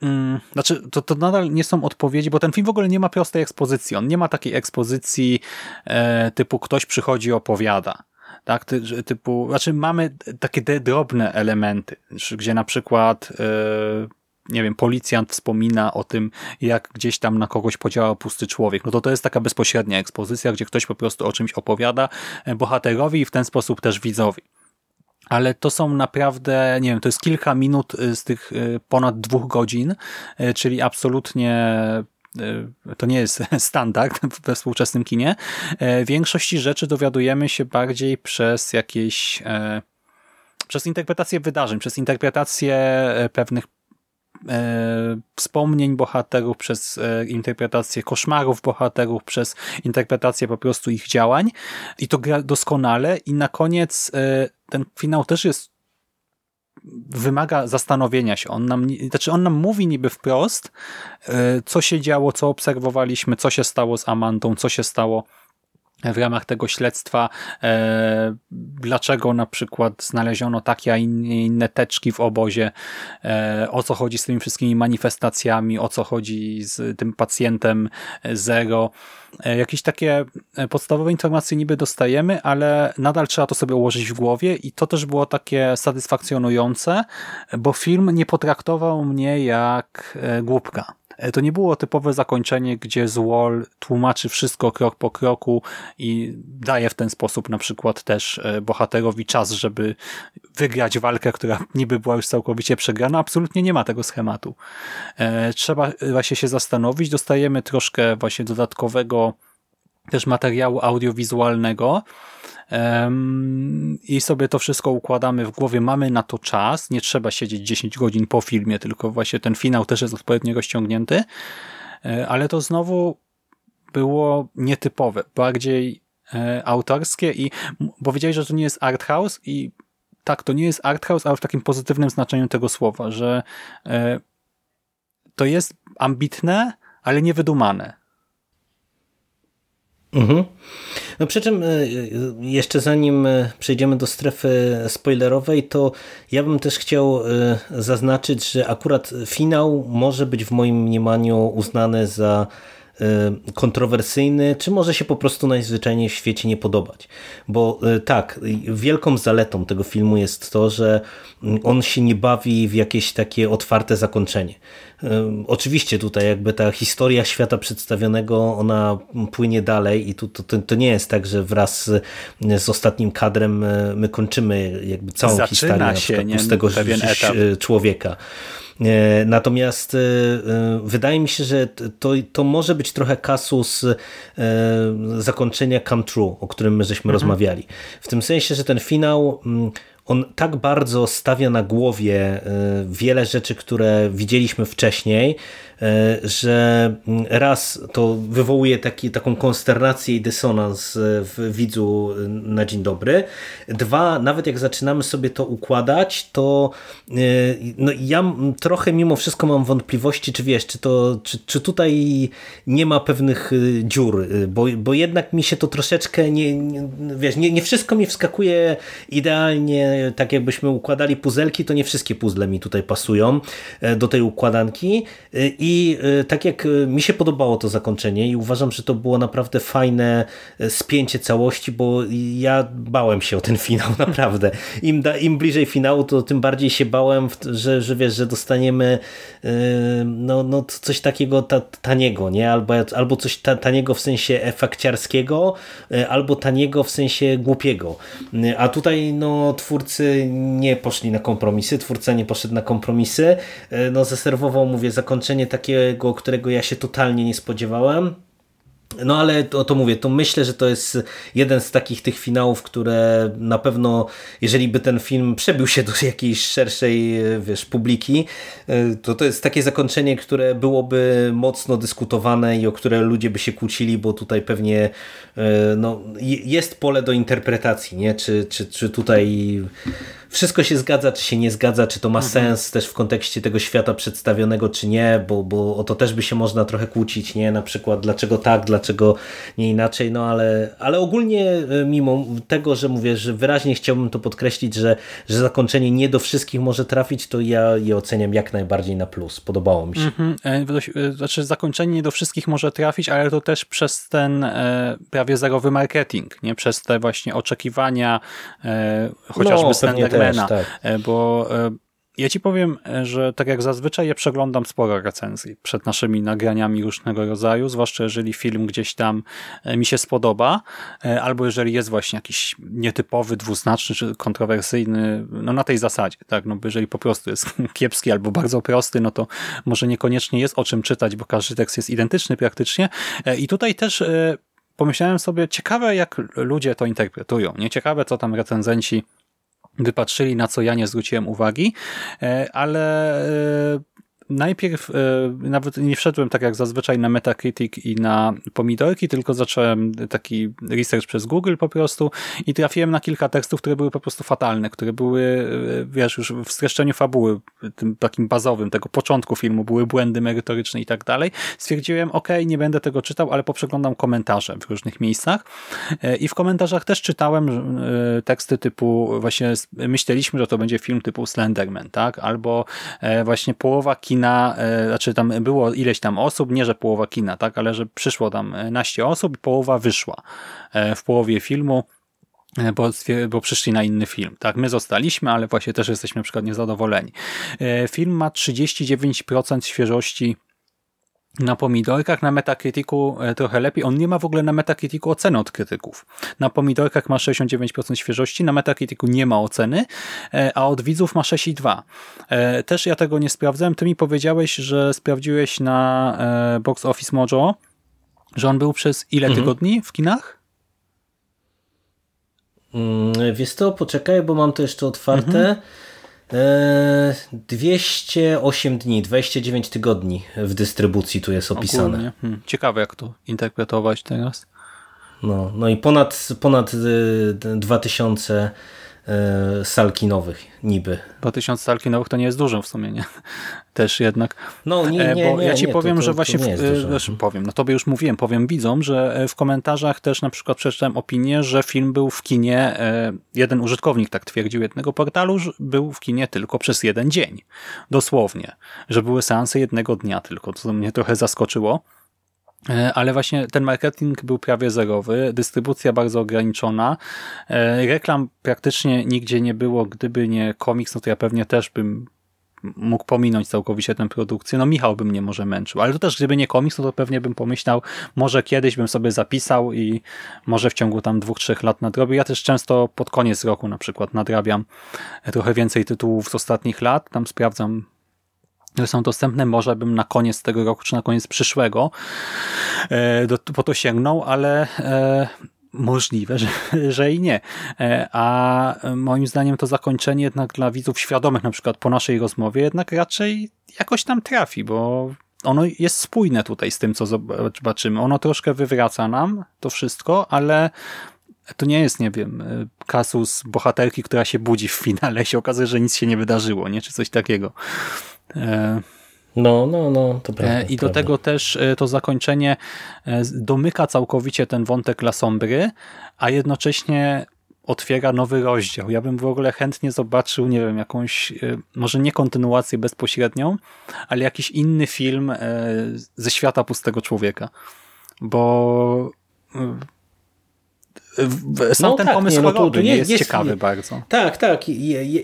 mm, znaczy, to, to nadal nie są odpowiedzi, bo ten film w ogóle nie ma prostej ekspozycji. On nie ma takiej ekspozycji e, typu ktoś przychodzi i opowiada. Tak, Ty, typu, znaczy mamy takie drobne elementy, gdzie na przykład e, nie wiem, policjant wspomina o tym, jak gdzieś tam na kogoś podziałał pusty człowiek, no to to jest taka bezpośrednia ekspozycja, gdzie ktoś po prostu o czymś opowiada e, bohaterowi i w ten sposób też widzowi. Ale to są naprawdę, nie wiem, to jest kilka minut e, z tych e, ponad dwóch godzin, czyli absolutnie to nie jest [LAUGHS] standard we współczesnym kinie. Większości rzeczy dowiadujemy się bardziej przez jakieś przez interpretację wydarzeń, przez interpretację pewnych wspomnień bohaterów, przez e, interpretację koszmarów bohaterów, przez interpretację po prostu ich działań i to gra doskonale i na koniec e, ten finał też jest wymaga zastanowienia się. On nam, znaczy on nam mówi niby wprost, e, co się działo, co obserwowaliśmy, co się stało z Amandą, co się stało w ramach tego śledztwa, e, dlaczego na przykład znaleziono takie, a inne, teczki w obozie, e, o co chodzi z tymi wszystkimi manifestacjami, o co chodzi z tym pacjentem zero. E, jakieś takie e, podstawowe informacje niby dostajemy, ale nadal trzeba to sobie ułożyć w głowie i to też było takie satysfakcjonujące, bo film nie potraktował mnie jak e, głupka. E, to nie było typowe zakończenie, gdzie Zwall tłumaczy wszystko krok po kroku i daje w ten sposób na przykład też e, bohaterowi czas, żeby wygrać walkę, która niby była już całkowicie przegrana. Absolutnie nie ma tego schematu. E, trzeba właśnie się zastanowić. Dostajemy troszkę właśnie dodatkowego też materiału audiowizualnego, i sobie to wszystko układamy w głowie. Mamy na to czas, nie trzeba siedzieć 10 godzin po filmie, tylko właśnie ten finał też jest odpowiednio rozciągnięty, e, ale to znowu było nietypowe, bardziej e, autorskie i bo wiedziałeś, że to nie jest art house i tak, to nie jest art house, ale w takim pozytywnym znaczeniu tego słowa, że e, to jest ambitne, ale niewydumane. Mhm. No przy czym e, e, jeszcze zanim e, przejdziemy do strefy spoilerowej, to ja bym też chciał zaznaczyć, że akurat finał może być w moim mniemaniu uznany za kontrowersyjny, czy może się po prostu najzwyczajniej w świecie nie podobać. Bo tak, wielką zaletą tego filmu jest to, że mm, on się nie bawi w jakieś takie otwarte zakończenie. Oczywiście tutaj jakby ta historia świata przedstawionego, ona płynie dalej i tu, to, to nie jest tak, że wraz z, ostatnim kadrem my kończymy jakby całą Zaczyna historię się, z tego człowieka. E, natomiast e, wydaje mi się, że to, to może być trochę kasus zakończenia Come True, o którym my żeśmy mhm. rozmawiali. W tym sensie, że ten finał mm, on tak bardzo stawia na głowie wiele rzeczy, które widzieliśmy wcześniej, E, że mm, raz to wywołuje taki, taką konsternację i dysonans e, w widzu e, na dzień dobry. Dwa, nawet jak zaczynamy sobie to układać, to no ja trochę mimo wszystko mam wątpliwości, czy wiesz, czy, to, czy, czy tutaj nie ma pewnych dziur, bo, bo jednak mi się to troszeczkę nie, nie wiesz, nie, nie wszystko mi wskakuje idealnie, tak jakbyśmy układali puzelki, to nie wszystkie puzzle mi tutaj pasują do tej układanki i i y, tak jak y, mi się podobało to zakończenie i uważam, że to było naprawdę fajne y, spięcie całości, bo ja bałem się o ten [LAUGHS] finał, naprawdę. Im, da, im bliżej finału, to tym bardziej się bałem, że, że wiesz, że dostaniemy no, no coś takiego ta, taniego, nie? Albo, albo coś ta, taniego w sensie efekciarskiego, albo taniego w sensie głupiego. A tutaj no, twórcy nie poszli na kompromisy, twórca nie poszedł na kompromisy, no zaserwował, mówię, zakończenie takie takiego, którego ja się totalnie nie spodziewałem. No ale to, to mówię, to myślę, że to jest jeden z takich tych finałów, które na pewno, jeżeli by ten film przebił się do jakiejś szerszej wiesz, publiki, to to jest takie zakończenie, które byłoby mocno dyskutowane i o które ludzie by się kłócili, bo tutaj pewnie no, jest pole do interpretacji, nie? Czy, czy, czy tutaj wszystko się zgadza, czy się nie zgadza, czy to ma mhm. sens też w kontekście tego świata przedstawionego, czy nie, bo, bo o to też by się można trochę kłócić, nie? Na przykład dlaczego tak, dlaczego nie inaczej, no ale, ale ogólnie e, mimo tego, że mówię, że wyraźnie chciałbym to podkreślić, że, że zakończenie nie do wszystkich może trafić, to ja je oceniam jak najbardziej na plus. Podobało mi się. E, znaczy zakończenie nie do wszystkich może trafić, ale to też przez ten e, prawie zerowy marketing, nie? Przez te właśnie oczekiwania e, chociażby no, Slendermana, tak. E, bo e, ja ci powiem, e, że tak jak zazwyczaj ja przeglądam sporo recenzji przed naszymi nagraniami różnego rodzaju, zwłaszcza jeżeli film gdzieś tam mi się spodoba, albo jeżeli jest właśnie jakiś nietypowy, dwuznaczny czy kontrowersyjny, no na tej zasadzie, tak, no jeżeli po prostu jest [LAUGHS] kiepski albo bardzo prosty, no to może niekoniecznie jest o czym czytać, bo każdy tekst jest identyczny praktycznie. I tutaj też pomyślałem sobie, ciekawe jak ludzie to interpretują, nie? Ciekawe co tam recenzenci wypatrzyli, na co ja nie zwróciłem uwagi, e, ale e, najpierw nawet nie wszedłem tak jak zazwyczaj na Metacritic i na pomidorki, tylko zacząłem taki research przez Google po prostu i trafiłem na kilka tekstów, które były po prostu fatalne, które były, wiesz, już w streszczeniu fabuły, tym takim bazowym, tego początku filmu, były błędy merytoryczne i tak dalej. Stwierdziłem, ok, nie będę tego czytał, ale poprzeglądam komentarze w różnych miejscach i w komentarzach też czytałem teksty typu właśnie myśleliśmy, że to będzie film typu Slenderman, tak? Albo e, właśnie połowa kina, e, znaczy tam było ileś tam osób, nie że połowa kina, tak? Ale że przyszło tam naście osób i połowa wyszła e, w połowie filmu bo, bo przyszli na inny film. Tak, my zostaliśmy, ale właśnie też jesteśmy na przykład niezadowoleni. Film ma 39% świeżości na pomidorkach, na Metacriticu e, trochę lepiej. On nie ma w ogóle na Metacriticu oceny od krytyków. Na pomidorkach ma 69% świeżości, na Metacriticu nie ma oceny, e, a od widzów ma 6,2. E, też ja tego nie sprawdzałem. Ty mi powiedziałeś, że sprawdziłeś na Box Office Mojo, że on był przez ile mhm. tygodni w kinach? Mm, wiesz to, poczekaj, bo mam to jeszcze otwarte. Mhm. 208 eee, dni, 29 tygodni w dystrybucji tu jest opisane. Hmm. Ciekawe jak to interpretować teraz. No, no i ponad, ponad 2000 E, salkinowych niby. 2000 salkinowych to nie jest dużo w sumie, nie? [LAUGHS] Też jednak. No nie, e, nie, Bo nie, ja ci nie, powiem, to, to, że właśnie, w, e, znaczy, powiem, no tobie już mówiłem, powiem widzom, że w komentarzach też na przykład przeczytałem opinię, że film był w kinie, jeden użytkownik tak twierdził jednego portalu, że był w kinie tylko przez jeden dzień. Dosłownie. Że były seanse jednego dnia tylko, co mnie trochę zaskoczyło. E, ale właśnie ten marketing był prawie zerowy, dystrybucja bardzo ograniczona, e, reklam praktycznie nigdzie nie było, gdyby nie komiks, no to ja pewnie też bym mógł pominąć całkowicie tę produkcję. No Michał by mnie może męczył, ale to też gdyby nie komiks, no to pewnie bym pomyślał, może kiedyś bym sobie zapisał i może w ciągu tam dwóch, trzech lat nadrobił. Ja też często pod koniec roku na przykład nadrabiam trochę więcej tytułów z ostatnich lat, tam sprawdzam są dostępne, może bym na koniec tego roku, czy na koniec przyszłego e, do, po to sięgnął, ale e, możliwe, że, że i nie. E, a moim zdaniem to zakończenie jednak dla widzów świadomych, na przykład po naszej rozmowie, jednak raczej jakoś tam trafi, bo ono jest spójne tutaj z tym, co zobaczymy. Ono troszkę wywraca nam to wszystko, ale to nie jest, nie wiem, kasus bohaterki, która się budzi w finale i się okazuje, że nic się nie wydarzyło, nie? Czy coś takiego. E, no, no, no, to prawda. I do tego też e, to zakończenie e, domyka całkowicie ten wątek Lasombry, a jednocześnie otwiera nowy rozdział. Ja bym w ogóle chętnie zobaczył, nie wiem, jakąś, może nie kontynuację bezpośrednią, ale jakiś inny film ze świata pustego człowieka. Bo sam no ten tak, pomysł nie, no tu, tu jest, jest, ciekawy jest, bardzo. Tak, tak.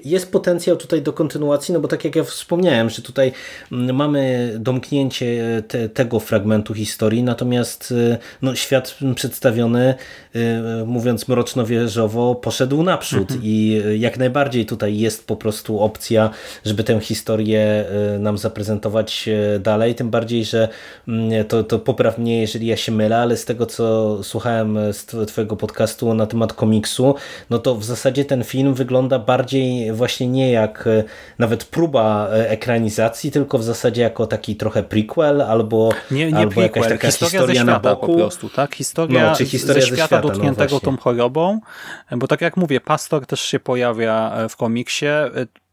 Jest potencjał tutaj do kontynuacji, no bo tak jak ja wspomniałem, że tutaj mm, mamy domknięcie te, tego fragmentu historii, natomiast y, no, świat przedstawiony, y, mówiąc mroczno-wieżowo, poszedł naprzód mhm. i jak najbardziej tutaj jest po prostu opcja, żeby tę historię nam zaprezentować dalej, tym bardziej, że mm, to, to popraw mnie, jeżeli ja się mylę, ale z tego, co słuchałem z twojego podcastu, podcastu na temat komiksu, no to w zasadzie ten film wygląda bardziej właśnie nie jak e, nawet próba e, ekranizacji, tylko w zasadzie jako taki trochę prequel albo, nie, nie albo prequel, jakaś taka historia historia na boku. po prostu, tak? Historia, no, czy historia ze, ze świata, świata no dotkniętego no tą chorobą, bo tak jak mówię, pastor też się pojawia e, w komiksie,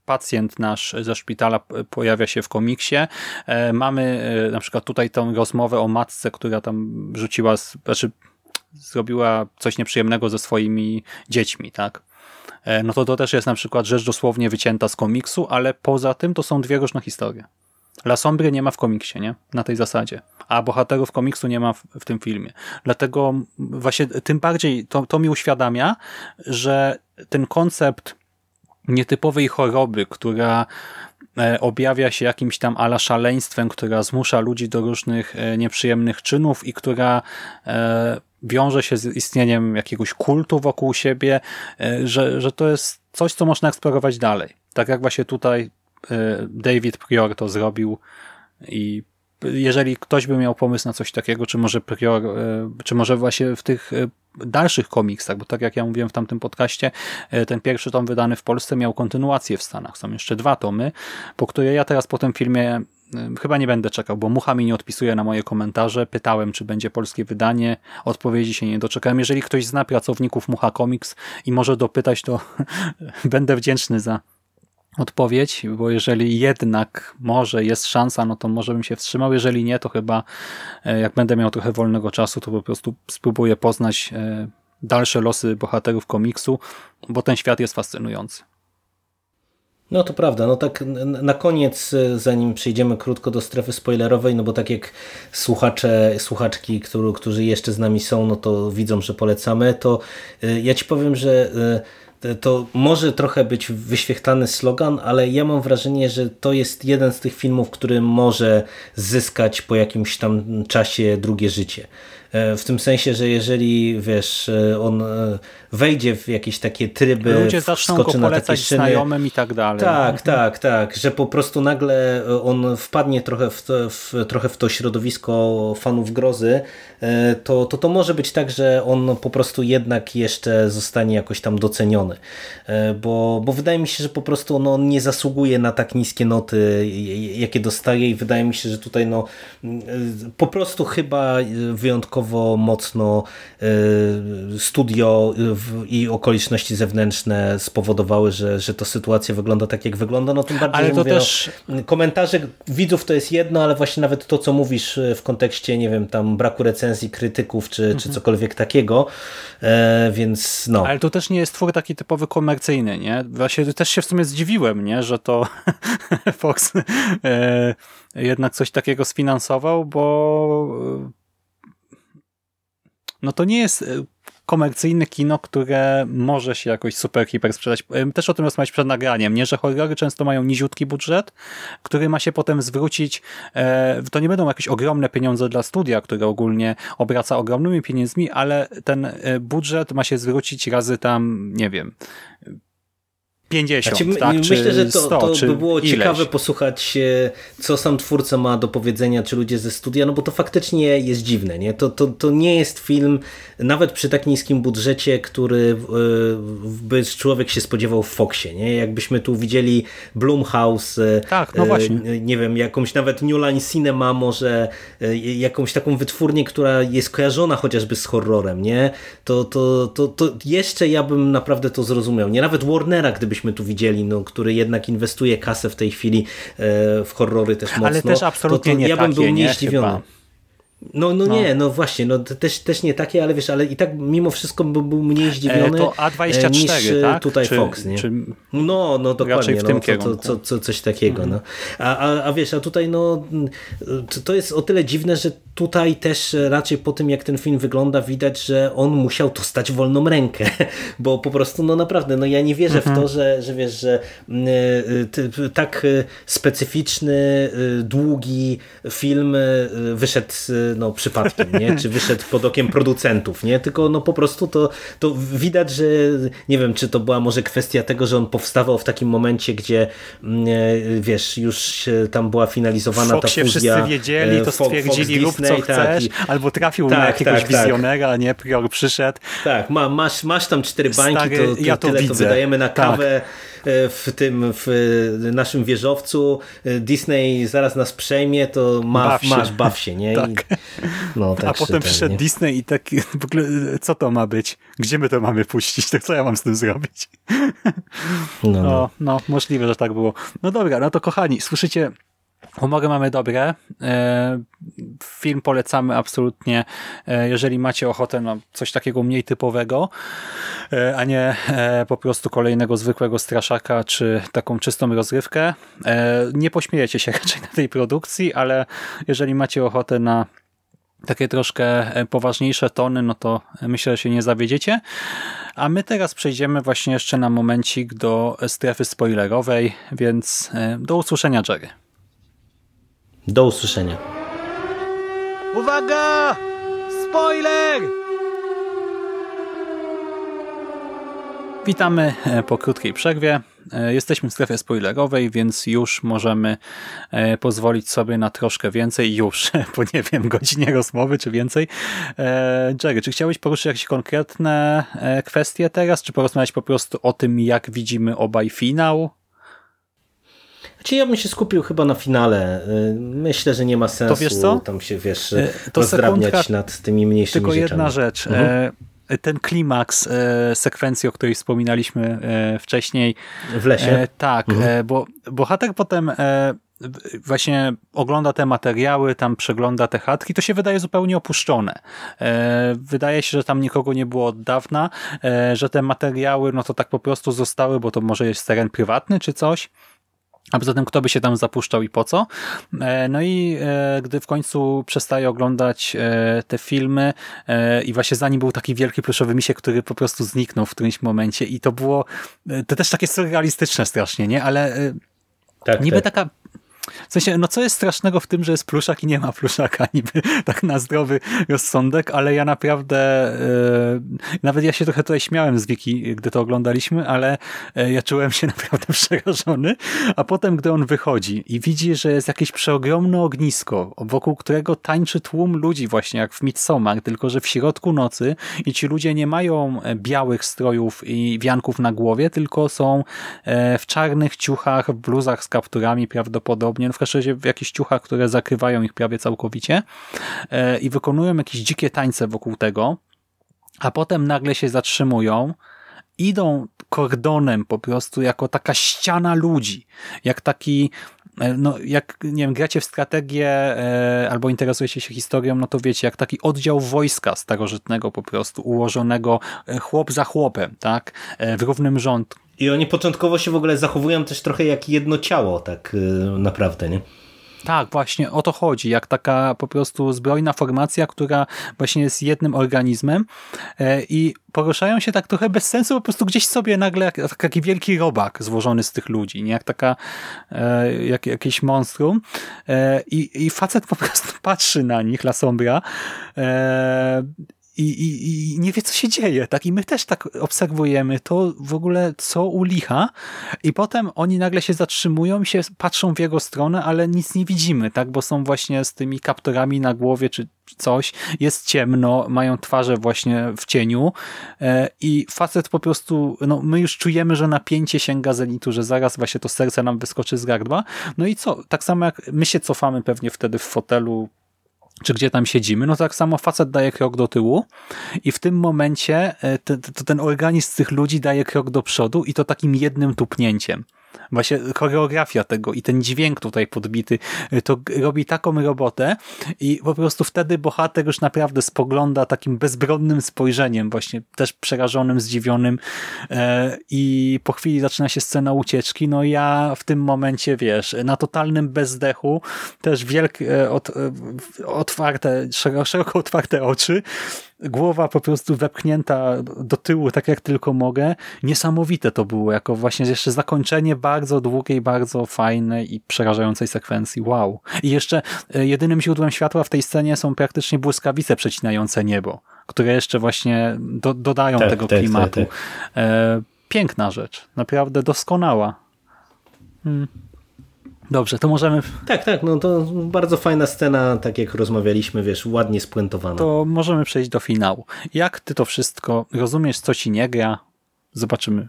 pacjent nasz ze szpitala pojawia się w komiksie. Mamy na przykład tutaj tą rozmowę o matce, która tam rzuciła, znaczy zrobiła coś nieprzyjemnego ze swoimi dziećmi, tak? E, no to to też jest na przykład rzecz dosłownie wycięta z komiksu, ale poza tym to są dwie różne historie. La Sombry nie ma w komiksie, nie? Na tej zasadzie. A bohaterów komiksu nie ma w, w tym filmie. Dlatego właśnie tym bardziej to, to mi uświadamia, że ten koncept nietypowej choroby, która e, objawia się jakimś tam ala szaleństwem, która zmusza ludzi do różnych e, nieprzyjemnych czynów i która wiąże się z istnieniem jakiegoś kultu wokół siebie, e, że, że to jest coś, co można eksplorować dalej. Tak jak właśnie tutaj e, David Prior to zrobił i jeżeli ktoś by miał pomysł na coś takiego, czy może Prior, e, czy może właśnie w tych dalszych komiksach, bo tak jak ja mówiłem w tamtym podcaście, ten pierwszy tom wydany w Polsce miał kontynuację w Stanach. Są jeszcze dwa tomy, po które ja teraz po tym filmie Chyba nie będę czekał, bo Mucha mi nie odpisuje na moje komentarze. Pytałem, czy będzie polskie wydanie. Odpowiedzi się nie doczekałem. Jeżeli ktoś zna pracowników Mucha Comics i może dopytać, to [LAUGHS] będę wdzięczny za odpowiedź, bo jeżeli jednak może jest szansa, no to może bym się wstrzymał. Jeżeli nie, to chyba e, jak będę miał trochę wolnego czasu, to po prostu spróbuję poznać e, dalsze losy bohaterów komiksu, bo ten świat jest fascynujący. No to prawda, no tak na koniec, e, zanim przejdziemy krótko do strefy spoilerowej, no bo tak jak słuchacze, słuchaczki, którzy, którzy jeszcze z nami są, no to widzą, że polecamy, to ja Ci powiem, że to może trochę być wyświechtany slogan, ale ja mam wrażenie, że to jest jeden z tych filmów, który może zyskać po jakimś tam czasie drugie życie. E, w tym sensie, że jeżeli wiesz, on wejdzie w jakieś takie tryby, ludzie zaczną go polecać znajomym i tak dalej. Tak, mhm. tak, tak, że po prostu nagle on wpadnie trochę w to, w, trochę w to środowisko fanów grozy, to, to to może być tak, że on po prostu jednak jeszcze zostanie jakoś tam doceniony. Bo, bo wydaje mi się, że po prostu no, on nie zasługuje na tak niskie noty, jakie dostaje i wydaje mi się, że tutaj no, po prostu chyba wyjątkowo mocno studio i okoliczności zewnętrzne spowodowały, że, że to sytuacja wygląda tak, jak wygląda. No tym bardziej, ale to mówię, też... No, komentarze widzów to jest jedno, ale właśnie nawet to, co mówisz y, w kontekście, nie wiem, tam braku recenzji krytyków, czy, mhm. czy cokolwiek takiego, e, więc no. Ale to też nie jest twór taki typowy komercyjny, nie? Właśnie też się w sumie zdziwiłem, nie? Że to [LAUGHS] Fox e, jednak coś takiego sfinansował, bo no to nie jest e, komercyjne kino, które może się jakoś super hiper sprzedać. Też o tym rozmawiać przed nagraniem, nie? że horrory często mają niziutki budżet, który ma się potem zwrócić, e, to nie będą jakieś ogromne pieniądze dla studia, które ogólnie obraca ogromnymi pieniędzmi, ale ten e, budżet ma się zwrócić razy tam, nie wiem, 50, znaczy, tak? Myślę, że to, 100, to by było ileś. ciekawe posłuchać, co sam twórca ma do powiedzenia, czy ludzie ze studia, no bo to faktycznie jest dziwne. Nie? To, to, to nie jest film, nawet przy tak niskim budżecie, który e, by człowiek się spodziewał w Foxie. Nie? Jakbyśmy tu widzieli Blumhouse, e, tak, no właśnie. nie wiem, jakąś nawet New Line Cinema, może e, jakąś taką wytwórnię, która jest kojarzona chociażby z horrorem, nie? To, to, to, to jeszcze ja bym naprawdę to zrozumiał. Nie nawet Warnera, gdybyś byśmy tu widzieli, no, który jednak inwestuje kasę w tej chwili e, w horrory też mocno. Ale też absolutnie to, to nie ja bym był nie zdziwiony. No, no, no, nie, no właśnie, no też, też nie takie, ale wiesz, ale i tak mimo wszystko był, mniej zdziwiony e, to A24, niż e, tak? tutaj czy, Fox, nie? Czy no, no dokładnie, w tym no, to, to, to, coś takiego. Mhm. No. A, a, a wiesz, a tutaj no to jest o tyle dziwne, że tutaj też raczej po tym jak ten film wygląda widać, że on musiał dostać wolną rękę, [LAUGHS] bo po prostu no naprawdę, no ja nie wierzę mhm. w to, że, że wiesz, że y, tak specyficzny, długi film wyszedł no, przypadkiem, nie? czy wyszedł pod okiem producentów, nie? tylko no, po prostu to, to widać, że nie wiem, czy to była może kwestia tego, że on powstawał w takim momencie, gdzie mm, e, wiesz, już tam była finalizowana Fox ta fuzja. wszyscy wiedzieli, to e, stwierdzili rób co tak, chcesz, albo trafił tak, na jakiegoś tak, tak. wizjonera, nie? Prior przyszedł. Tak, ma, masz, masz tam cztery bańki, Stary, to, to, ja to tyle widzę. to wydajemy na tak. kawę. E, w tym w naszym wieżowcu Disney zaraz nas przejmie, to ma, baw masz, baw się, nie? [LAUGHS] tak. No, tak A potem przyszedł Disney i tak w ogóle co to ma być? Gdzie my to mamy puścić? To co ja mam z tym zrobić? No, no. O, no możliwe, że tak było. No dobra, no to kochani, słyszycie Humory mamy dobre. E, film polecamy absolutnie, e, jeżeli macie ochotę na coś takiego mniej typowego, e, a nie po prostu kolejnego zwykłego straszaka, czy taką czystą rozrywkę. Nie pośmiejecie się [LAUGHS] raczej na tej produkcji, ale jeżeli macie ochotę na takie troszkę poważniejsze tony, no to myślę, że się nie zawiedziecie. A my teraz przejdziemy właśnie jeszcze na momencik do strefy spoilerowej, więc do usłyszenia Jerry. Do usłyszenia. Uwaga! Spoiler! Witamy e, po krótkiej przerwie. E, jesteśmy w strefie spoilerowej, więc już możemy e, pozwolić sobie na troszkę więcej już, [LAUGHS] po nie wiem, godzinie rozmowy czy więcej. Jerry, czy chciałeś poruszyć jakieś konkretne kwestie teraz, czy porozmawiać po prostu o tym, jak widzimy obaj finał? Znaczy ja bym się skupił chyba na finale. Myślę, że nie ma sensu to wiesz co? tam się, wiesz, to rozdrabniać nad tymi mniejszymi Tylko rzeczami. jedna rzecz. Mhm. Ten klimaks e, sekwencji, o której wspominaliśmy e, wcześniej. W lesie? E, tak, Mhm. e, bo bohater potem e, właśnie ogląda te materiały, tam przegląda te chatki, to się wydaje zupełnie opuszczone. E, wydaje się, że tam nikogo nie było od dawna, że te materiały no to tak po prostu zostały, bo to może jest teren prywatny czy coś. A poza tym, kto by się tam zapuszczał i po co? E, No i e, gdy w końcu przestaje oglądać e, te filmy i właśnie za nim był taki wielki pluszowy misiek, który po prostu zniknął w którymś momencie i to było, to też takie surrealistyczne strasznie, nie? Ale tak, niby tak. taka w sensie, no co jest strasznego w tym, że jest pluszak i nie ma pluszaka, [LAUGHS] niby tak na zdrowy rozsądek, ale ja naprawdę, e, nawet ja się trochę tutaj śmiałem z Wiki, gdy to oglądaliśmy, ale e, ja czułem się [LAUGHS] naprawdę przerażony, a potem, gdy on wychodzi i widzi, że jest jakieś przeogromne ognisko, wokół którego tańczy tłum ludzi właśnie jak w Midsommar, tylko że w środku nocy i ci ludzie nie mają e, białych strojów i wianków na głowie, tylko są w czarnych ciuchach, w bluzach z kapturami prawdopodobnie, no w każdym razie w jakichś ciuchach, które zakrywają ich prawie całkowicie e, i wykonują jakieś dzikie tańce wokół tego, a potem nagle się zatrzymują, idą kordonem po prostu jako taka ściana ludzi, jak taki e, no jak, nie wiem, gracie w strategię e, albo interesujecie się historią, no to wiecie, jak taki oddział wojska starożytnego po prostu, ułożonego e, chłop za chłopem, tak, e, w równym rządku. I oni początkowo się w ogóle zachowują też trochę jak jedno ciało, tak y, naprawdę, nie? Tak, właśnie o to chodzi, jak taka po prostu zbrojna formacja, która właśnie jest jednym organizmem e, i poruszają się tak trochę bez sensu, po prostu gdzieś sobie nagle jak, taki wielki robak złożony z tych ludzi, nie? jak taka e, jak, jakieś monstrum e, i, i facet po prostu [LAUGHS] patrzy na nich, La Sombra i, i, i nie wie, co się dzieje. Tak? I my też tak obserwujemy to w ogóle, co u licha i potem oni nagle się zatrzymują się patrzą w jego stronę, ale nic nie widzimy, tak? bo są właśnie z tymi kapturami na głowie czy coś, jest ciemno, mają twarze właśnie w cieniu e, i facet po prostu, no my już czujemy, że napięcie sięga zenitu, że zaraz właśnie to serce nam wyskoczy z gardła. No i co? Tak samo jak my się cofamy pewnie wtedy w fotelu czy gdzie tam siedzimy, no tak samo facet daje krok do tyłu i w tym momencie e, to ten organizm tych ludzi daje krok do przodu i to takim jednym tupnięciem. Właśnie choreografia tego i ten dźwięk tutaj podbity, e, to robi taką robotę i po prostu wtedy bohater już naprawdę spogląda takim bezbronnym spojrzeniem, właśnie też przerażonym, zdziwionym e, i po chwili zaczyna się scena ucieczki. No ja w tym momencie, wiesz, na totalnym bezdechu, też wielkie, od, otwarte, szeroko otwarte oczy, głowa po prostu wepchnięta do tyłu, tak jak tylko mogę. Niesamowite to było, jako właśnie jeszcze zakończenie bardzo długiej, bardzo fajnej i przerażającej sekwencji. Wow. I jeszcze e, jedynym źródłem światła w tej scenie są praktycznie błyskawice przecinające niebo, które jeszcze właśnie do, dodają Tak, tego tak, klimatu. tak, E, piękna rzecz. Naprawdę doskonała. Hmm. Dobrze, to możemy, Tak, tak, no to bardzo fajna scena, tak jak rozmawialiśmy, wiesz, ładnie spuentowana. to możemy przejść do finału. Jak ty to wszystko rozumiesz, co ci nie gra? Zobaczymy.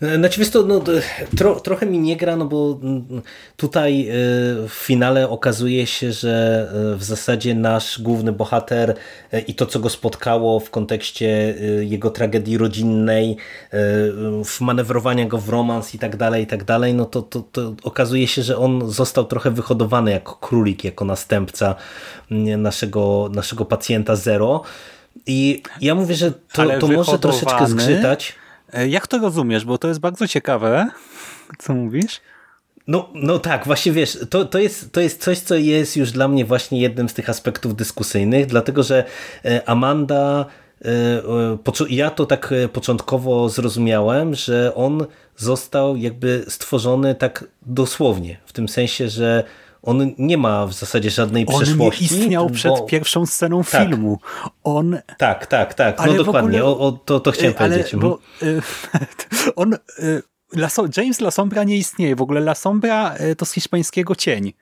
Znaczy wiesz to, no, tro, trochę mi nie gra, no bo mm, tutaj y, w finale okazuje się, że y, w zasadzie nasz główny bohater y, i to, co go spotkało w kontekście jego tragedii rodzinnej, wmanewrowania go w romans i tak dalej, i tak dalej, no to, to, to okazuje się, że on został trochę wyhodowany jako królik, jako następca mm, naszego, naszego pacjenta Zero. I ja mówię, że to, to może troszeczkę zgrzytać. E, Jak to rozumiesz? Bo to jest bardzo ciekawe. [LAUGHS] Co mówisz? No, no tak, właśnie wiesz, to, to, jest, to jest coś, co jest już dla mnie właśnie jednym z tych aspektów dyskusyjnych, dlatego że e, Amanda, e, ja to tak początkowo zrozumiałem, że on został jakby stworzony tak dosłownie, w tym sensie, że on nie ma w zasadzie żadnej On nie przeszłości. istniał przed bo- pierwszą sceną Tak. filmu. On Tak, tak, tak, Ale no w dokładnie, ogóle- o, o, to, to chciałem E, ale, powiedzieć. mhm. Bo, y, [LAUGHS] on, y, La So- James La Sombra nie istnieje. W ogóle La Sombra y, to z hiszpańskiego cień.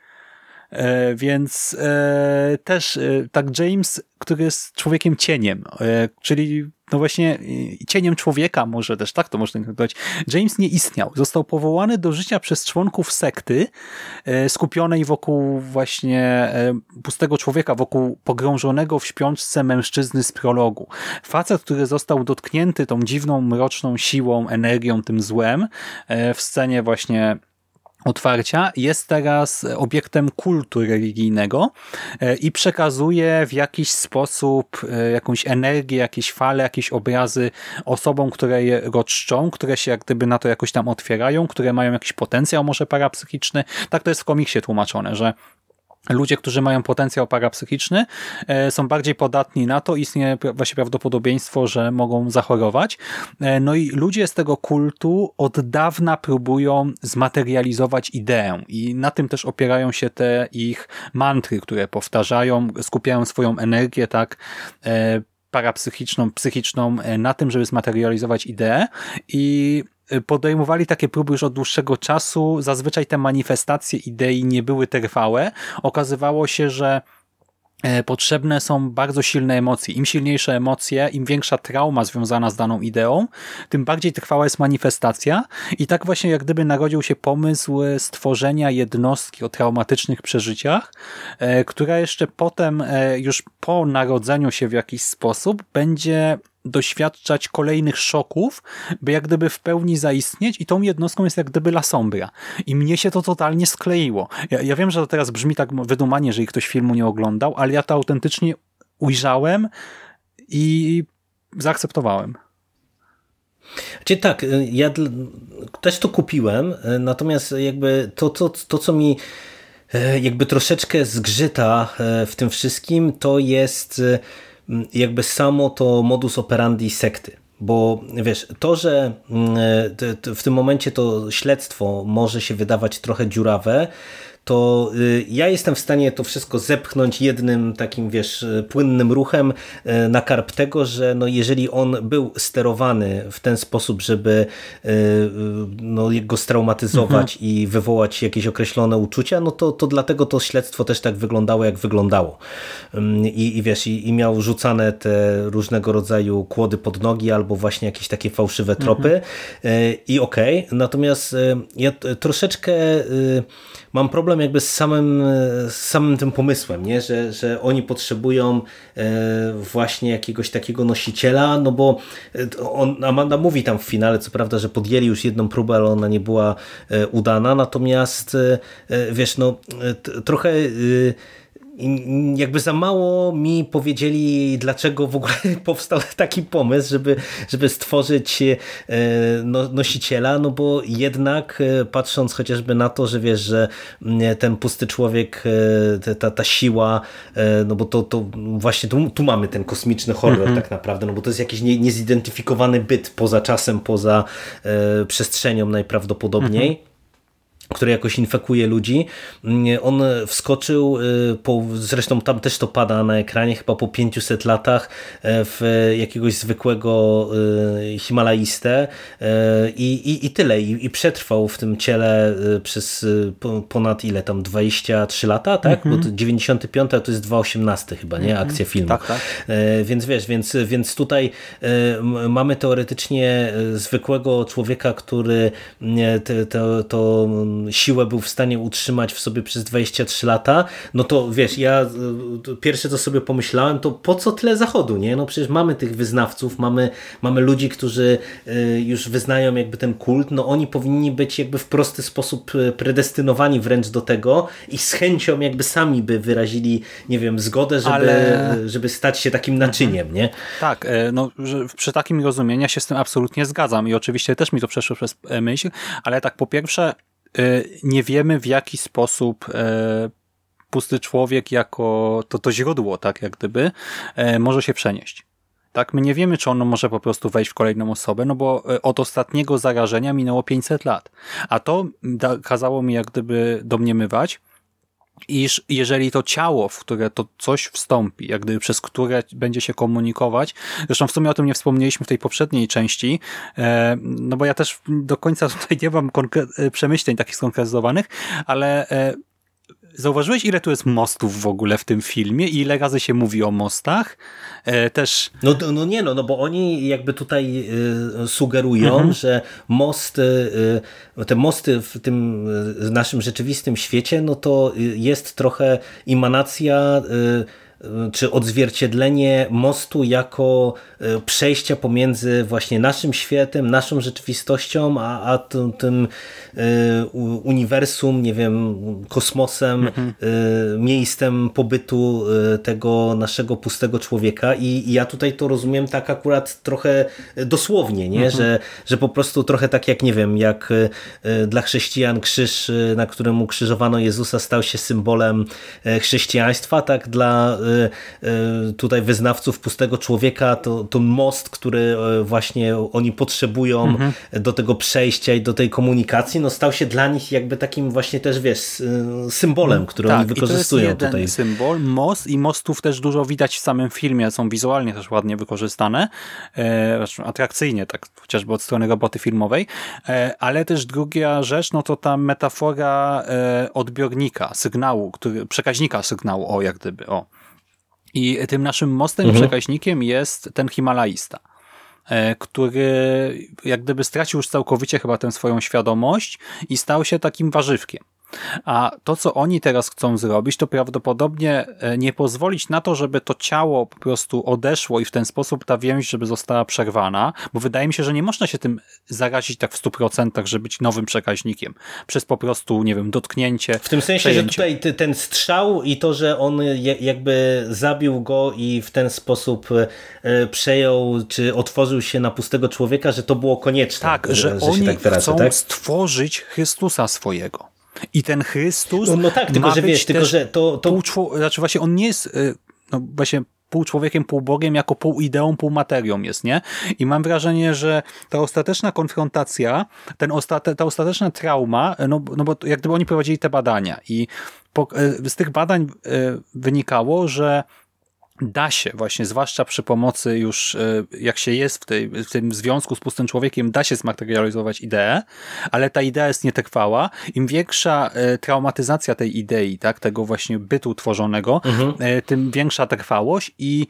E, więc e, też e, tak James, który jest człowiekiem cieniem, czyli no właśnie e, cieniem człowieka może też, tak to można powiedzieć. James nie istniał. Został powołany do życia przez członków sekty e, skupionej wokół właśnie e, pustego człowieka, wokół pogrążonego w śpiączce mężczyzny z prologu. Facet, który został dotknięty tą dziwną, mroczną siłą, energią, tym złem w scenie właśnie otwarcia jest teraz obiektem kultu religijnego e, i przekazuje w jakiś sposób e, jakąś energię, jakieś fale, jakieś obrazy osobom, które je roczczą, które się jak gdyby na to jakoś tam otwierają, które mają jakiś potencjał może parapsychiczny. Tak to jest w komiksie tłumaczone, że ludzie, którzy mają potencjał parapsychiczny, e, są bardziej podatni na to, istnieje właśnie prawdopodobieństwo, że mogą zachorować. E, no i ludzie z tego kultu od dawna próbują zmaterializować ideę i na tym też opierają się te ich mantry, które powtarzają, skupiają swoją energię, tak, e, parapsychiczną, psychiczną na tym, żeby zmaterializować ideę i podejmowali takie próby już od dłuższego czasu. Zazwyczaj te manifestacje idei nie były trwałe. Okazywało się, że e, potrzebne są bardzo silne emocje. Im silniejsze emocje, im większa trauma związana z daną ideą, tym bardziej trwała jest manifestacja. I tak właśnie jak gdyby narodził się pomysł stworzenia jednostki o traumatycznych przeżyciach, e, która jeszcze potem, e, już po narodzeniu się w jakiś sposób, będzie doświadczać kolejnych szoków, by jak gdyby w pełni zaistnieć i tą jednostką jest jak gdyby La Sombra. I mnie się to totalnie skleiło. Ja, ja wiem, że to teraz brzmi tak wydumanie, jeżeli ktoś filmu nie oglądał, ale ja to autentycznie ujrzałem i zaakceptowałem. Znaczy tak, ja też to kupiłem, natomiast jakby to, to, to co mi e, jakby troszeczkę zgrzyta w tym wszystkim, to jest jakby samo to modus operandi sekty. Bo wiesz, to, że w tym momencie to śledztwo może się wydawać trochę dziurawe, to y, ja jestem w stanie to wszystko zepchnąć jednym takim, wiesz, płynnym ruchem y, na karp tego, że no jeżeli on był sterowany w ten sposób, żeby y, no, go straumatyzować mhm. i wywołać jakieś określone uczucia, no to, to dlatego to śledztwo też tak wyglądało, jak wyglądało. I, i wiesz, i, i miał rzucane te różnego rodzaju kłody pod nogi albo właśnie jakieś takie fałszywe tropy mhm. i okej, okay. natomiast ja troszeczkę mam problem jakby z samym, z samym tym pomysłem, nie? Że, że oni potrzebują e, właśnie jakiegoś takiego nosiciela, no bo e, on, Amanda mówi tam w finale, co prawda, że podjęli już jedną próbę, ale ona nie była e, udana, natomiast wiesz, no trochę jakby za mało mi powiedzieli, dlaczego w ogóle [LAUGHS] powstał taki pomysł, żeby, żeby stworzyć e, no, nosiciela, no bo jednak e, patrząc chociażby na to, że wiesz, że mm, ten pusty człowiek, e, ta, ta siła, no bo to, to właśnie tu, tu mamy ten kosmiczny horror mm -hmm. tak naprawdę, no bo to jest jakiś nie, niezidentyfikowany byt poza czasem, poza przestrzenią najprawdopodobniej. Mm -hmm który jakoś infekuje ludzi. On wskoczył, y, po, zresztą tam też to pada na ekranie, chyba po 500 latach e, w jakiegoś zwykłego y, Himalaistę e, i, i, i tyle. I, I, przetrwał w tym ciele y, przez ponad ile tam, 23 lata, tak? Mm -hmm. Bo 95 to jest 2.18 chyba, nie? Mhm. Akcja filmu. Tak, tak. E, więc wiesz, więc, więc tutaj mamy teoretycznie zwykłego człowieka, który to, to siłę był w stanie utrzymać w sobie przez 23 lata, no to wiesz, ja pierwsze co sobie pomyślałem, to po co tyle zachodu, nie? No przecież mamy tych wyznawców, mamy, mamy ludzi, którzy y, już wyznają jakby ten kult, no oni powinni być jakby w prosty sposób y, predestynowani wręcz do tego i z chęcią jakby sami by wyrazili, nie wiem, zgodę, żeby, Ale... żeby stać się takim naczyniem, nie? Tak, e, no przy takim rozumieniu ja się z tym absolutnie zgadzam i oczywiście też mi to przeszło przez e, myśl, ale tak po pierwsze E, nie wiemy w jaki sposób e, pusty człowiek jako to, to źródło, tak jak gdyby, e, może się przenieść. Tak, my nie wiemy, czy ono może po prostu wejść w kolejną osobę, no bo od ostatniego zarażenia minęło 500 lat. A to kazało mi jak gdyby domniemywać, iż jeżeli to ciało, w które to coś wstąpi, jak gdyby przez które będzie się komunikować, zresztą w sumie o tym nie wspomnieliśmy w tej poprzedniej części, e, no bo ja też do końca tutaj nie mam przemyśleń takich skonkretyzowanych, ale e, zauważyłeś, ile tu jest mostów w ogóle w tym filmie i ile razy się mówi o mostach? E, też... No, no nie no, no bo oni jakby tutaj y, sugerują, mhm. że most, y, te mosty w tym y, naszym rzeczywistym świecie, no to jest trochę emanacja czy odzwierciedlenie mostu jako e, przejścia pomiędzy właśnie naszym światem, naszą rzeczywistością, a, a tym, tym e, uniwersum, nie wiem, kosmosem, mhm. E, miejscem pobytu tego naszego pustego człowieka I, i, ja tutaj to rozumiem tak akurat trochę dosłownie, nie? Mhm. Że, że po prostu trochę tak jak, nie wiem, jak dla chrześcijan krzyż, na którym ukrzyżowano Jezusa stał się symbolem chrześcijaństwa, tak dla tutaj wyznawców pustego człowieka, to, to most, który y, właśnie oni potrzebują mhm. do tego przejścia i do tej komunikacji, no stał się dla nich jakby takim właśnie też, wiesz, symbolem, który tak, oni wykorzystują i to jest jeden tutaj. symbol, most i mostów też dużo widać w samym filmie, są wizualnie też ładnie wykorzystane, e, atrakcyjnie, tak chociażby od strony roboty filmowej, e, ale też druga rzecz, no to ta metafora e, odbiornika, sygnału, który, przekaźnika sygnału, o jak gdyby, o. I tym naszym mostem mhm. przekaźnikiem jest ten Himalajista, e, który jak gdyby stracił już całkowicie chyba tę swoją świadomość i stał się takim warzywkiem. A to, co oni teraz chcą zrobić, to prawdopodobnie e, nie pozwolić na to, żeby to ciało po prostu odeszło i w ten sposób ta więź, żeby została przerwana, bo wydaje mi się, że nie można się tym zarazić tak w 100%, żeby być nowym przekaźnikiem. Przez po prostu, nie wiem, dotknięcie. W tym sensie, przejęcie. że tutaj ten strzał i to, że on jakby zabił go i w ten sposób e, przejął, czy otworzył się na pustego człowieka, że to było konieczne. Tak, że, że oni tak chcą tak? stworzyć Chrystusa swojego. I ten Chrystus. No, no tak, tylko że wiesz, tylko że to. to... Pół, znaczy właśnie on nie jest. Y, no właśnie pół człowiekiem, pół Bogiem, jako pół ideą, pół materią jest, nie? I mam wrażenie, że ta ostateczna konfrontacja, ten ostate, ta ostateczna trauma, no, no bo jak gdyby oni prowadzili te badania i po, y, z tych badań y, wynikało, że da się właśnie, zwłaszcza przy pomocy już, e, jak się jest w, tej, w tym związku z pustym człowiekiem, da się zmaterializować ideę, ale ta idea jest nietrwała. Im większa e, traumatyzacja tej idei, tak, tego właśnie bytu tworzonego, mhm. E, tym większa trwałość i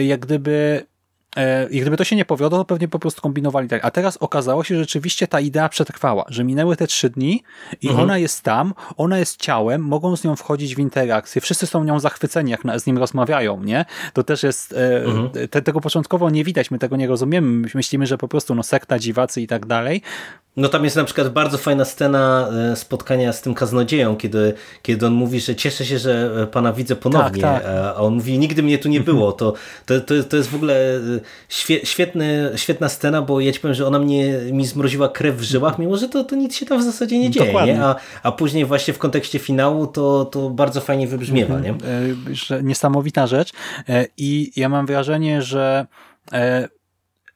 jak gdyby I gdyby to się nie powiodło, to pewnie po prostu kombinowali tak. A teraz okazało się, że rzeczywiście ta idea przetrwała, że minęły te trzy dni i mhm. ona jest tam, ona jest ciałem, mogą z nią wchodzić w interakcję, wszyscy są nią zachwyceni, jak z nim rozmawiają, nie? To też jest, e, mhm. te, tego początkowo nie widać, my tego nie rozumiemy, myślimy, że po prostu no sekta, dziwacy i tak dalej, no tam jest na przykład bardzo fajna scena e, spotkania z tym kaznodzieją, kiedy, kiedy on mówi, że cieszę się, że e, pana widzę ponownie, tak, tak. a on mówi, nigdy mnie tu nie było. To, to, to, jest w ogóle e, świetny, świetna scena, bo ja ci powiem, że ona mnie, mi zmroziła krew w żyłach, mimo że to, to nic się tam w zasadzie nie dzieje. Nie? A, a później właśnie w kontekście finału to, to bardzo fajnie wybrzmiewa. Mhm. Nie? Niesamowita rzecz i ja mam wrażenie, że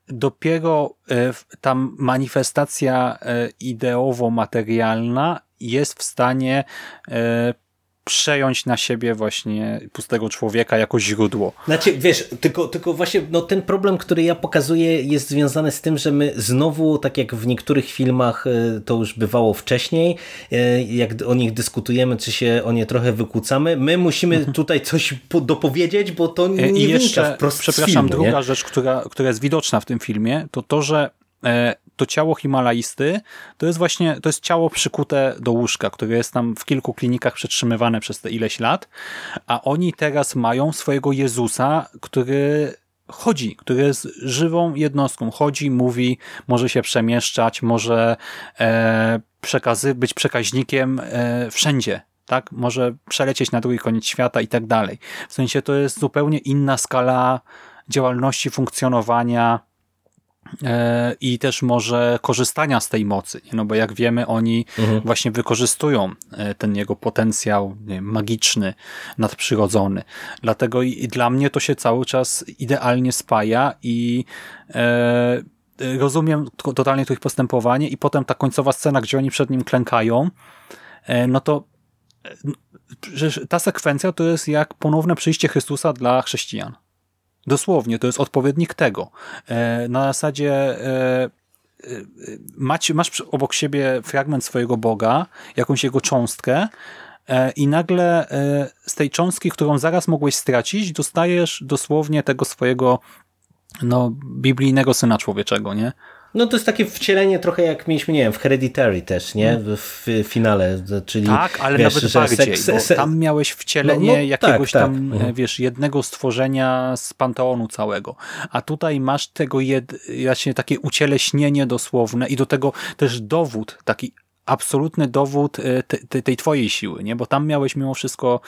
dopiero e, tam manifestacja e, ideowo-materialna jest w stanie e, przejąć na siebie właśnie pustego człowieka jako źródło. Znaczy, wiesz, tylko, tylko właśnie no, ten problem, który ja pokazuję jest związany z tym, że my znowu, tak jak w niektórych filmach e, to już bywało wcześniej, e, jak o nich dyskutujemy, czy się o nie trochę wykłócamy, my musimy mhm. tutaj coś dopowiedzieć, bo to nie I jeszcze, wprost Przepraszam, filmu, druga nie? rzecz, która, która jest widoczna w tym filmie, to to, że to ciało Himalajsty to jest właśnie, to jest ciało przykute do łóżka, które jest tam w kilku klinikach przetrzymywane przez te ileś lat, a oni teraz mają swojego Jezusa, który chodzi, który jest żywą jednostką, chodzi, mówi, może się przemieszczać, może e, przekazy, być przekaźnikiem e, wszędzie, tak? Może przelecieć na drugi koniec świata i tak dalej. W sensie to jest zupełnie inna skala działalności, funkcjonowania, i też może korzystania z tej mocy, no bo jak wiemy oni mhm. właśnie wykorzystują e, ten jego potencjał wiem, magiczny, nadprzyrodzony. Dlatego i, i, dla mnie to się cały czas idealnie spaja i e, rozumiem totalnie to ich postępowanie i potem ta końcowa scena, gdzie oni przed nim klękają, e, no to e, ta sekwencja to jest jak ponowne przyjście Chrystusa dla chrześcijan. Dosłownie, to jest odpowiednik tego. E, na zasadzie e, e, masz obok siebie fragment swojego Boga, jakąś jego cząstkę, i nagle z tej cząstki, którą zaraz mogłeś stracić, dostajesz dosłownie tego swojego no, biblijnego syna człowieczego, nie? No to jest takie wcielenie trochę jak mieliśmy, nie wiem, w Hereditary też, nie? W, w finale, czyli... Tak, ale wiesz, nawet że bardziej, seks- bo tam miałeś wcielenie No, no, jakiegoś tak, tam, tak. Wiesz, jednego stworzenia z Panteonu całego. A tutaj masz tego jed, właśnie takie ucieleśnienie dosłowne i do tego też dowód, taki absolutny dowód e, te, te, tej twojej siły, nie? Bo tam miałeś mimo wszystko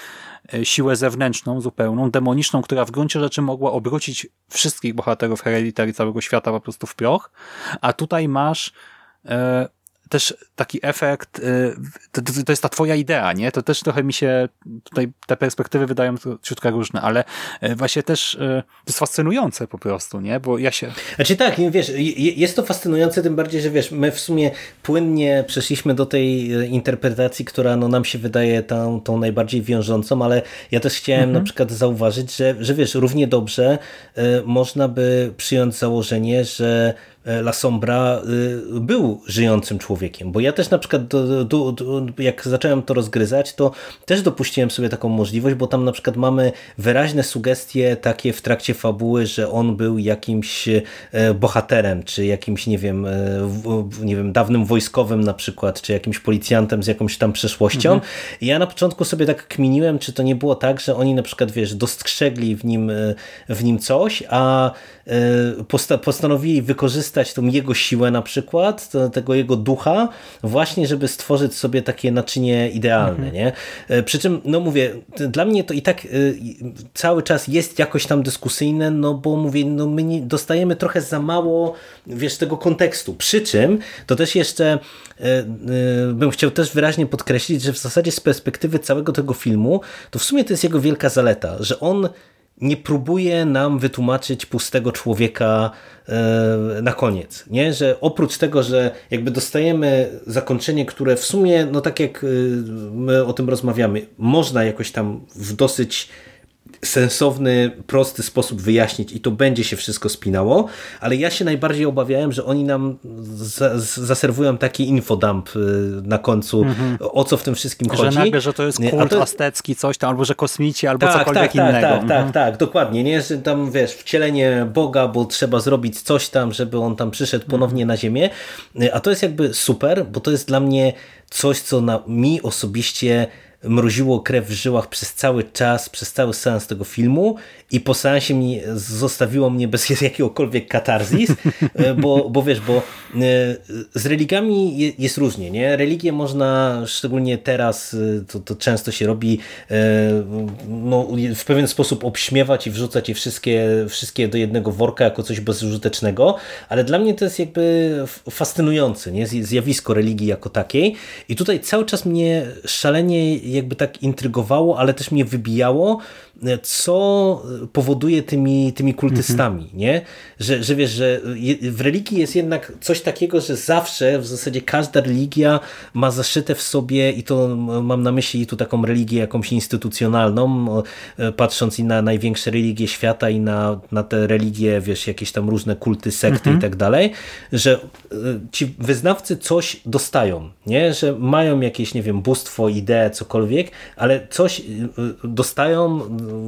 e, siłę zewnętrzną, zupełną, demoniczną, która w gruncie rzeczy mogła obrócić wszystkich bohaterów Hereditary całego świata po prostu w proch, a tutaj masz e, też taki efekt, y, to, to, jest ta twoja idea, nie? To też trochę mi się tutaj te perspektywy wydają ciutkę różne, ale y, właśnie też y, to jest fascynujące po prostu, nie? Bo ja się... Znaczy tak, wiesz, je- jest to fascynujące, tym bardziej, że wiesz, my w sumie płynnie przeszliśmy do tej interpretacji, która no, nam się wydaje tą, tą najbardziej wiążącą, ale ja też chciałem na przykład zauważyć, że, że wiesz, równie dobrze można by przyjąć założenie, że La Sombra y, był żyjącym człowiekiem, bo ja też na przykład do, do, do, jak zacząłem to rozgryzać, to też dopuściłem sobie taką możliwość, bo tam na przykład mamy wyraźne sugestie takie w trakcie fabuły, że on był jakimś e, bohaterem, czy jakimś, nie wiem, e, nie wiem, dawnym wojskowym na przykład, czy jakimś policjantem z jakąś tam przeszłością. I ja na początku sobie tak kminiłem, czy to nie było tak, że oni na przykład, wiesz, dostrzegli w nim, e, w nim coś, a e, posta- postanowili wykorzystać tą jego siłę na przykład, tego jego ducha, właśnie żeby stworzyć sobie takie naczynie idealne, nie? E, Przy czym, no mówię, dla mnie to i tak e, cały czas jest jakoś tam dyskusyjne, no bo mówię, no my dostajemy trochę za mało, wiesz, tego kontekstu. Przy czym, to też jeszcze e, bym chciał też wyraźnie podkreślić, że w zasadzie z perspektywy całego tego filmu, to w sumie to jest jego wielka zaleta, że on nie próbuje nam wytłumaczyć pustego człowieka e, na koniec. Nie? Że oprócz tego, że jakby dostajemy zakończenie, które w sumie, no tak jak e, my o tym rozmawiamy, można jakoś tam w dosyć sensowny, prosty sposób wyjaśnić i to będzie się wszystko spinało, ale ja się najbardziej obawiałem, że oni nam za, zaserwują taki infodump y, na końcu, o co w tym wszystkim. Że chodzi. nagle, że to jest kult to- aztecki, coś tam, albo że kosmici, albo tak, cokolwiek tak, tak, innego. Tak, Mhm. tak, tak, dokładnie. Nie, że tam wiesz, wcielenie Boga, bo trzeba zrobić coś tam, żeby on tam przyszedł ponownie na ziemię. A to jest jakby super, bo to jest dla mnie coś, co na mi osobiście mroziło krew w żyłach przez cały czas, przez cały seans tego filmu i po seansie mi zostawiło mnie bez [LAUGHS] jakiegokolwiek katarzis, e, bo, bo wiesz, bo e, z religiami je- jest różnie, nie? Religię można, szczególnie teraz, e, to, to często się robi no, w pewien sposób obśmiewać i wrzucać je wszystkie, wszystkie do jednego worka jako coś bezużytecznego, ale dla mnie to jest jakby fascynujące, nie? Zj- Zjawisko religii jako takiej i tutaj cały czas mnie szalenie jakby tak intrygowało, ale też mnie wybijało, co powoduje tymi, tymi kultystami, nie? Że, że wiesz, że w religii jest jednak coś takiego, że zawsze w zasadzie każda religia ma zaszyte w sobie i to mam na myśli tu taką religię jakąś instytucjonalną, e, patrząc i na największe religie świata i na, na te religie, wiesz, jakieś tam różne kulty, sekty i tak dalej, że e, ci wyznawcy coś dostają, nie? Że mają jakieś, nie wiem, bóstwo, ideę, cokolwiek, ale coś e, dostają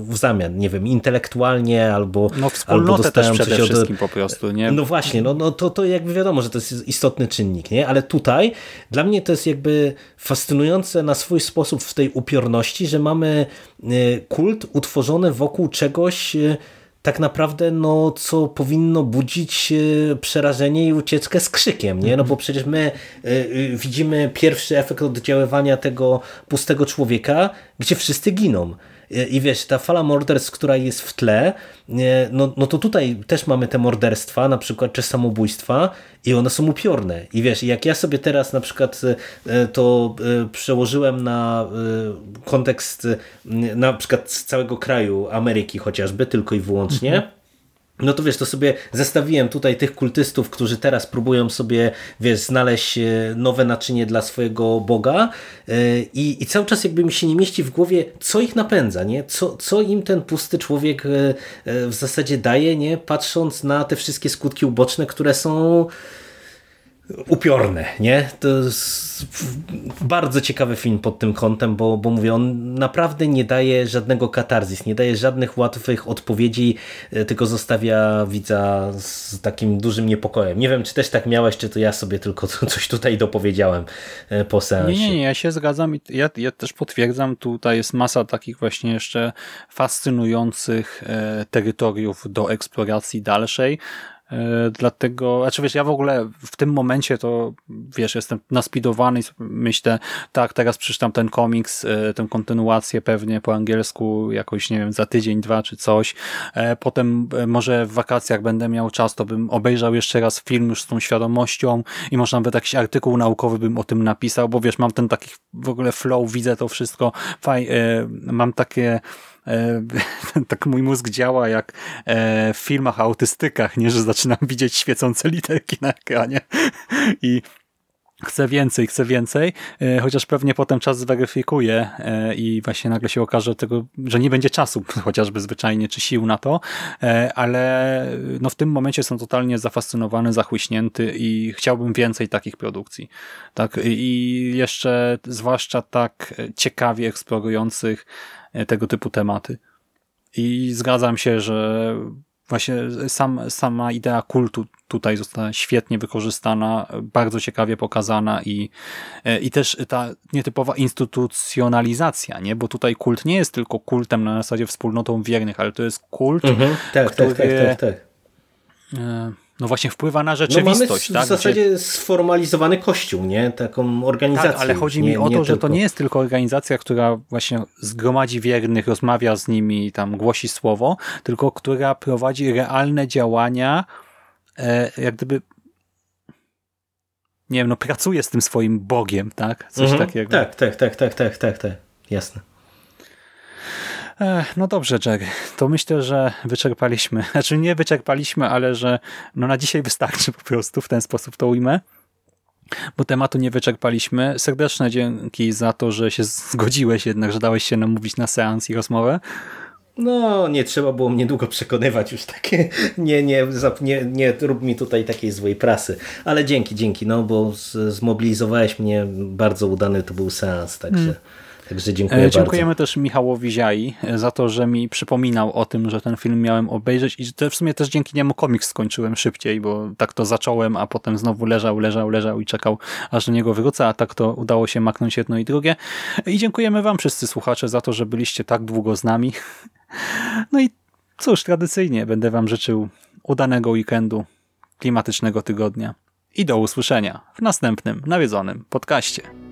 w zamian, nie wiem, intelektualnie albo No albo wspólnotę też dostają przede coś od- wszystkim po prostu, nie? no właśnie, no, no to, to jakby wiadomo, że to jest istotny czynnik, nie? ale tutaj dla mnie to jest jakby fascynujące na swój sposób w tej upiorności, że mamy e, kult utworzony wokół czegoś e, tak naprawdę, no, co powinno budzić e, przerażenie i ucieczkę z krzykiem, nie? No bo przecież my widzimy pierwszy efekt oddziaływania tego pustego człowieka, gdzie wszyscy giną. I wiesz, ta fala morderstw, która jest w tle, no, no to tutaj też mamy te morderstwa, na przykład, czy samobójstwa i one są upiorne. I wiesz, jak ja sobie teraz na przykład e, to e, przełożyłem na e, kontekst na przykład z całego kraju, Ameryki chociażby, tylko i wyłącznie, no to wiesz, to sobie zestawiłem tutaj tych kultystów, którzy teraz próbują sobie, wiesz, znaleźć e, nowe naczynie dla swojego Boga e, i, i cały czas jakby mi się nie mieści w głowie, co ich napędza, nie? Co, co im ten pusty człowiek e, w zasadzie daje, nie? Patrząc na te wszystkie skutki uboczne, które są upiorne, nie? To jest bardzo ciekawy film pod tym kątem, bo, bo mówię, on naprawdę nie daje żadnego katarzis, nie daje żadnych łatwych odpowiedzi, e, tylko zostawia widza z takim dużym niepokojem. Nie wiem, czy też tak miałeś, czy to ja sobie tylko [LAUGHS] coś tutaj dopowiedziałem e, po seansie. Nie, nie, nie, ja się zgadzam i ja, ja też potwierdzam, tutaj jest masa takich właśnie jeszcze fascynujących e, terytoriów do eksploracji dalszej, dlatego, znaczy wiesz, ja w ogóle w tym momencie to, wiesz, jestem naspidowany i myślę, tak, teraz przeczytam ten komiks, e, tę kontynuację pewnie po angielsku jakoś, nie wiem, za tydzień, dwa czy coś. E, potem może w wakacjach będę miał czas, to bym obejrzał jeszcze raz film już z tą świadomością i może nawet jakiś artykuł naukowy bym o tym napisał, bo wiesz, mam ten taki w ogóle flow, widzę to wszystko, faj, mam takie E, [LAUGHS] tak mój mózg działa jak e, w filmach autystykach, nie, że zaczynam widzieć świecące literki na ekranie i chcę więcej, chcę więcej, e, chociaż pewnie potem czas zweryfikuje i właśnie nagle się okaże tego, że nie będzie czasu [LAUGHS] chociażby zwyczajnie, czy sił na to, ale no w tym momencie są totalnie zafascynowany, zachłyśnięty i chciałbym więcej takich produkcji. Tak? I jeszcze zwłaszcza tak ciekawie eksplorujących E, tego typu tematy. I zgadzam się, że właśnie sam, sama idea kultu tutaj została świetnie wykorzystana, bardzo ciekawie pokazana i, e, i też ta nietypowa instytucjonalizacja, nie? bo tutaj kult nie jest tylko kultem na zasadzie wspólnotą wiernych, ale to jest kult, mhm, tak, który tak, tak, tak, tak. No właśnie wpływa na rzeczywistość. No mamy w tak? zasadzie Gdzie... sformalizowany kościół, nie? Taką organizację. Tak, ale chodzi nie, mi o to, że tylko... to nie jest tylko organizacja, która właśnie zgromadzi wiernych, rozmawia z nimi, tam głosi słowo, tylko która prowadzi realne działania, e, jak gdyby nie wiem, no pracuje z tym swoim Bogiem, tak? Coś mhm, takiego. Tak, tak, tak, tak, tak, tak, tak, jasne. No dobrze, Jerry. To myślę, że wyczerpaliśmy. [LAUGHS] Znaczy nie wyczerpaliśmy, ale że no na dzisiaj wystarczy po prostu, w ten sposób to ujmę. Bo tematu nie wyczerpaliśmy. Serdeczne dzięki za to, że się zgodziłeś jednak, że dałeś się namówić na seans i rozmowę. No, nie trzeba było mnie długo przekonywać już takie, nie, nie, nie, nie rób mi tutaj takiej złej prasy. Ale dzięki, dzięki, no bo zmobilizowałeś mnie, bardzo udany to był seans, także... Hmm. Także dziękuję Dziękujemy bardzo. też Michałowi Ziai za to, że mi przypominał o tym, że ten film miałem obejrzeć i w sumie też dzięki niemu komiks skończyłem szybciej, bo tak to zacząłem, a potem znowu leżał, leżał, leżał i czekał, aż do niego wrócę, a tak to udało się maknąć jedno i drugie. I dziękujemy wam wszyscy słuchacze za to, że byliście tak długo z nami. [LAUGHS] No i cóż, tradycyjnie będę wam życzył udanego weekendu, klimatycznego tygodnia i do usłyszenia w następnym nawiedzonym podcaście.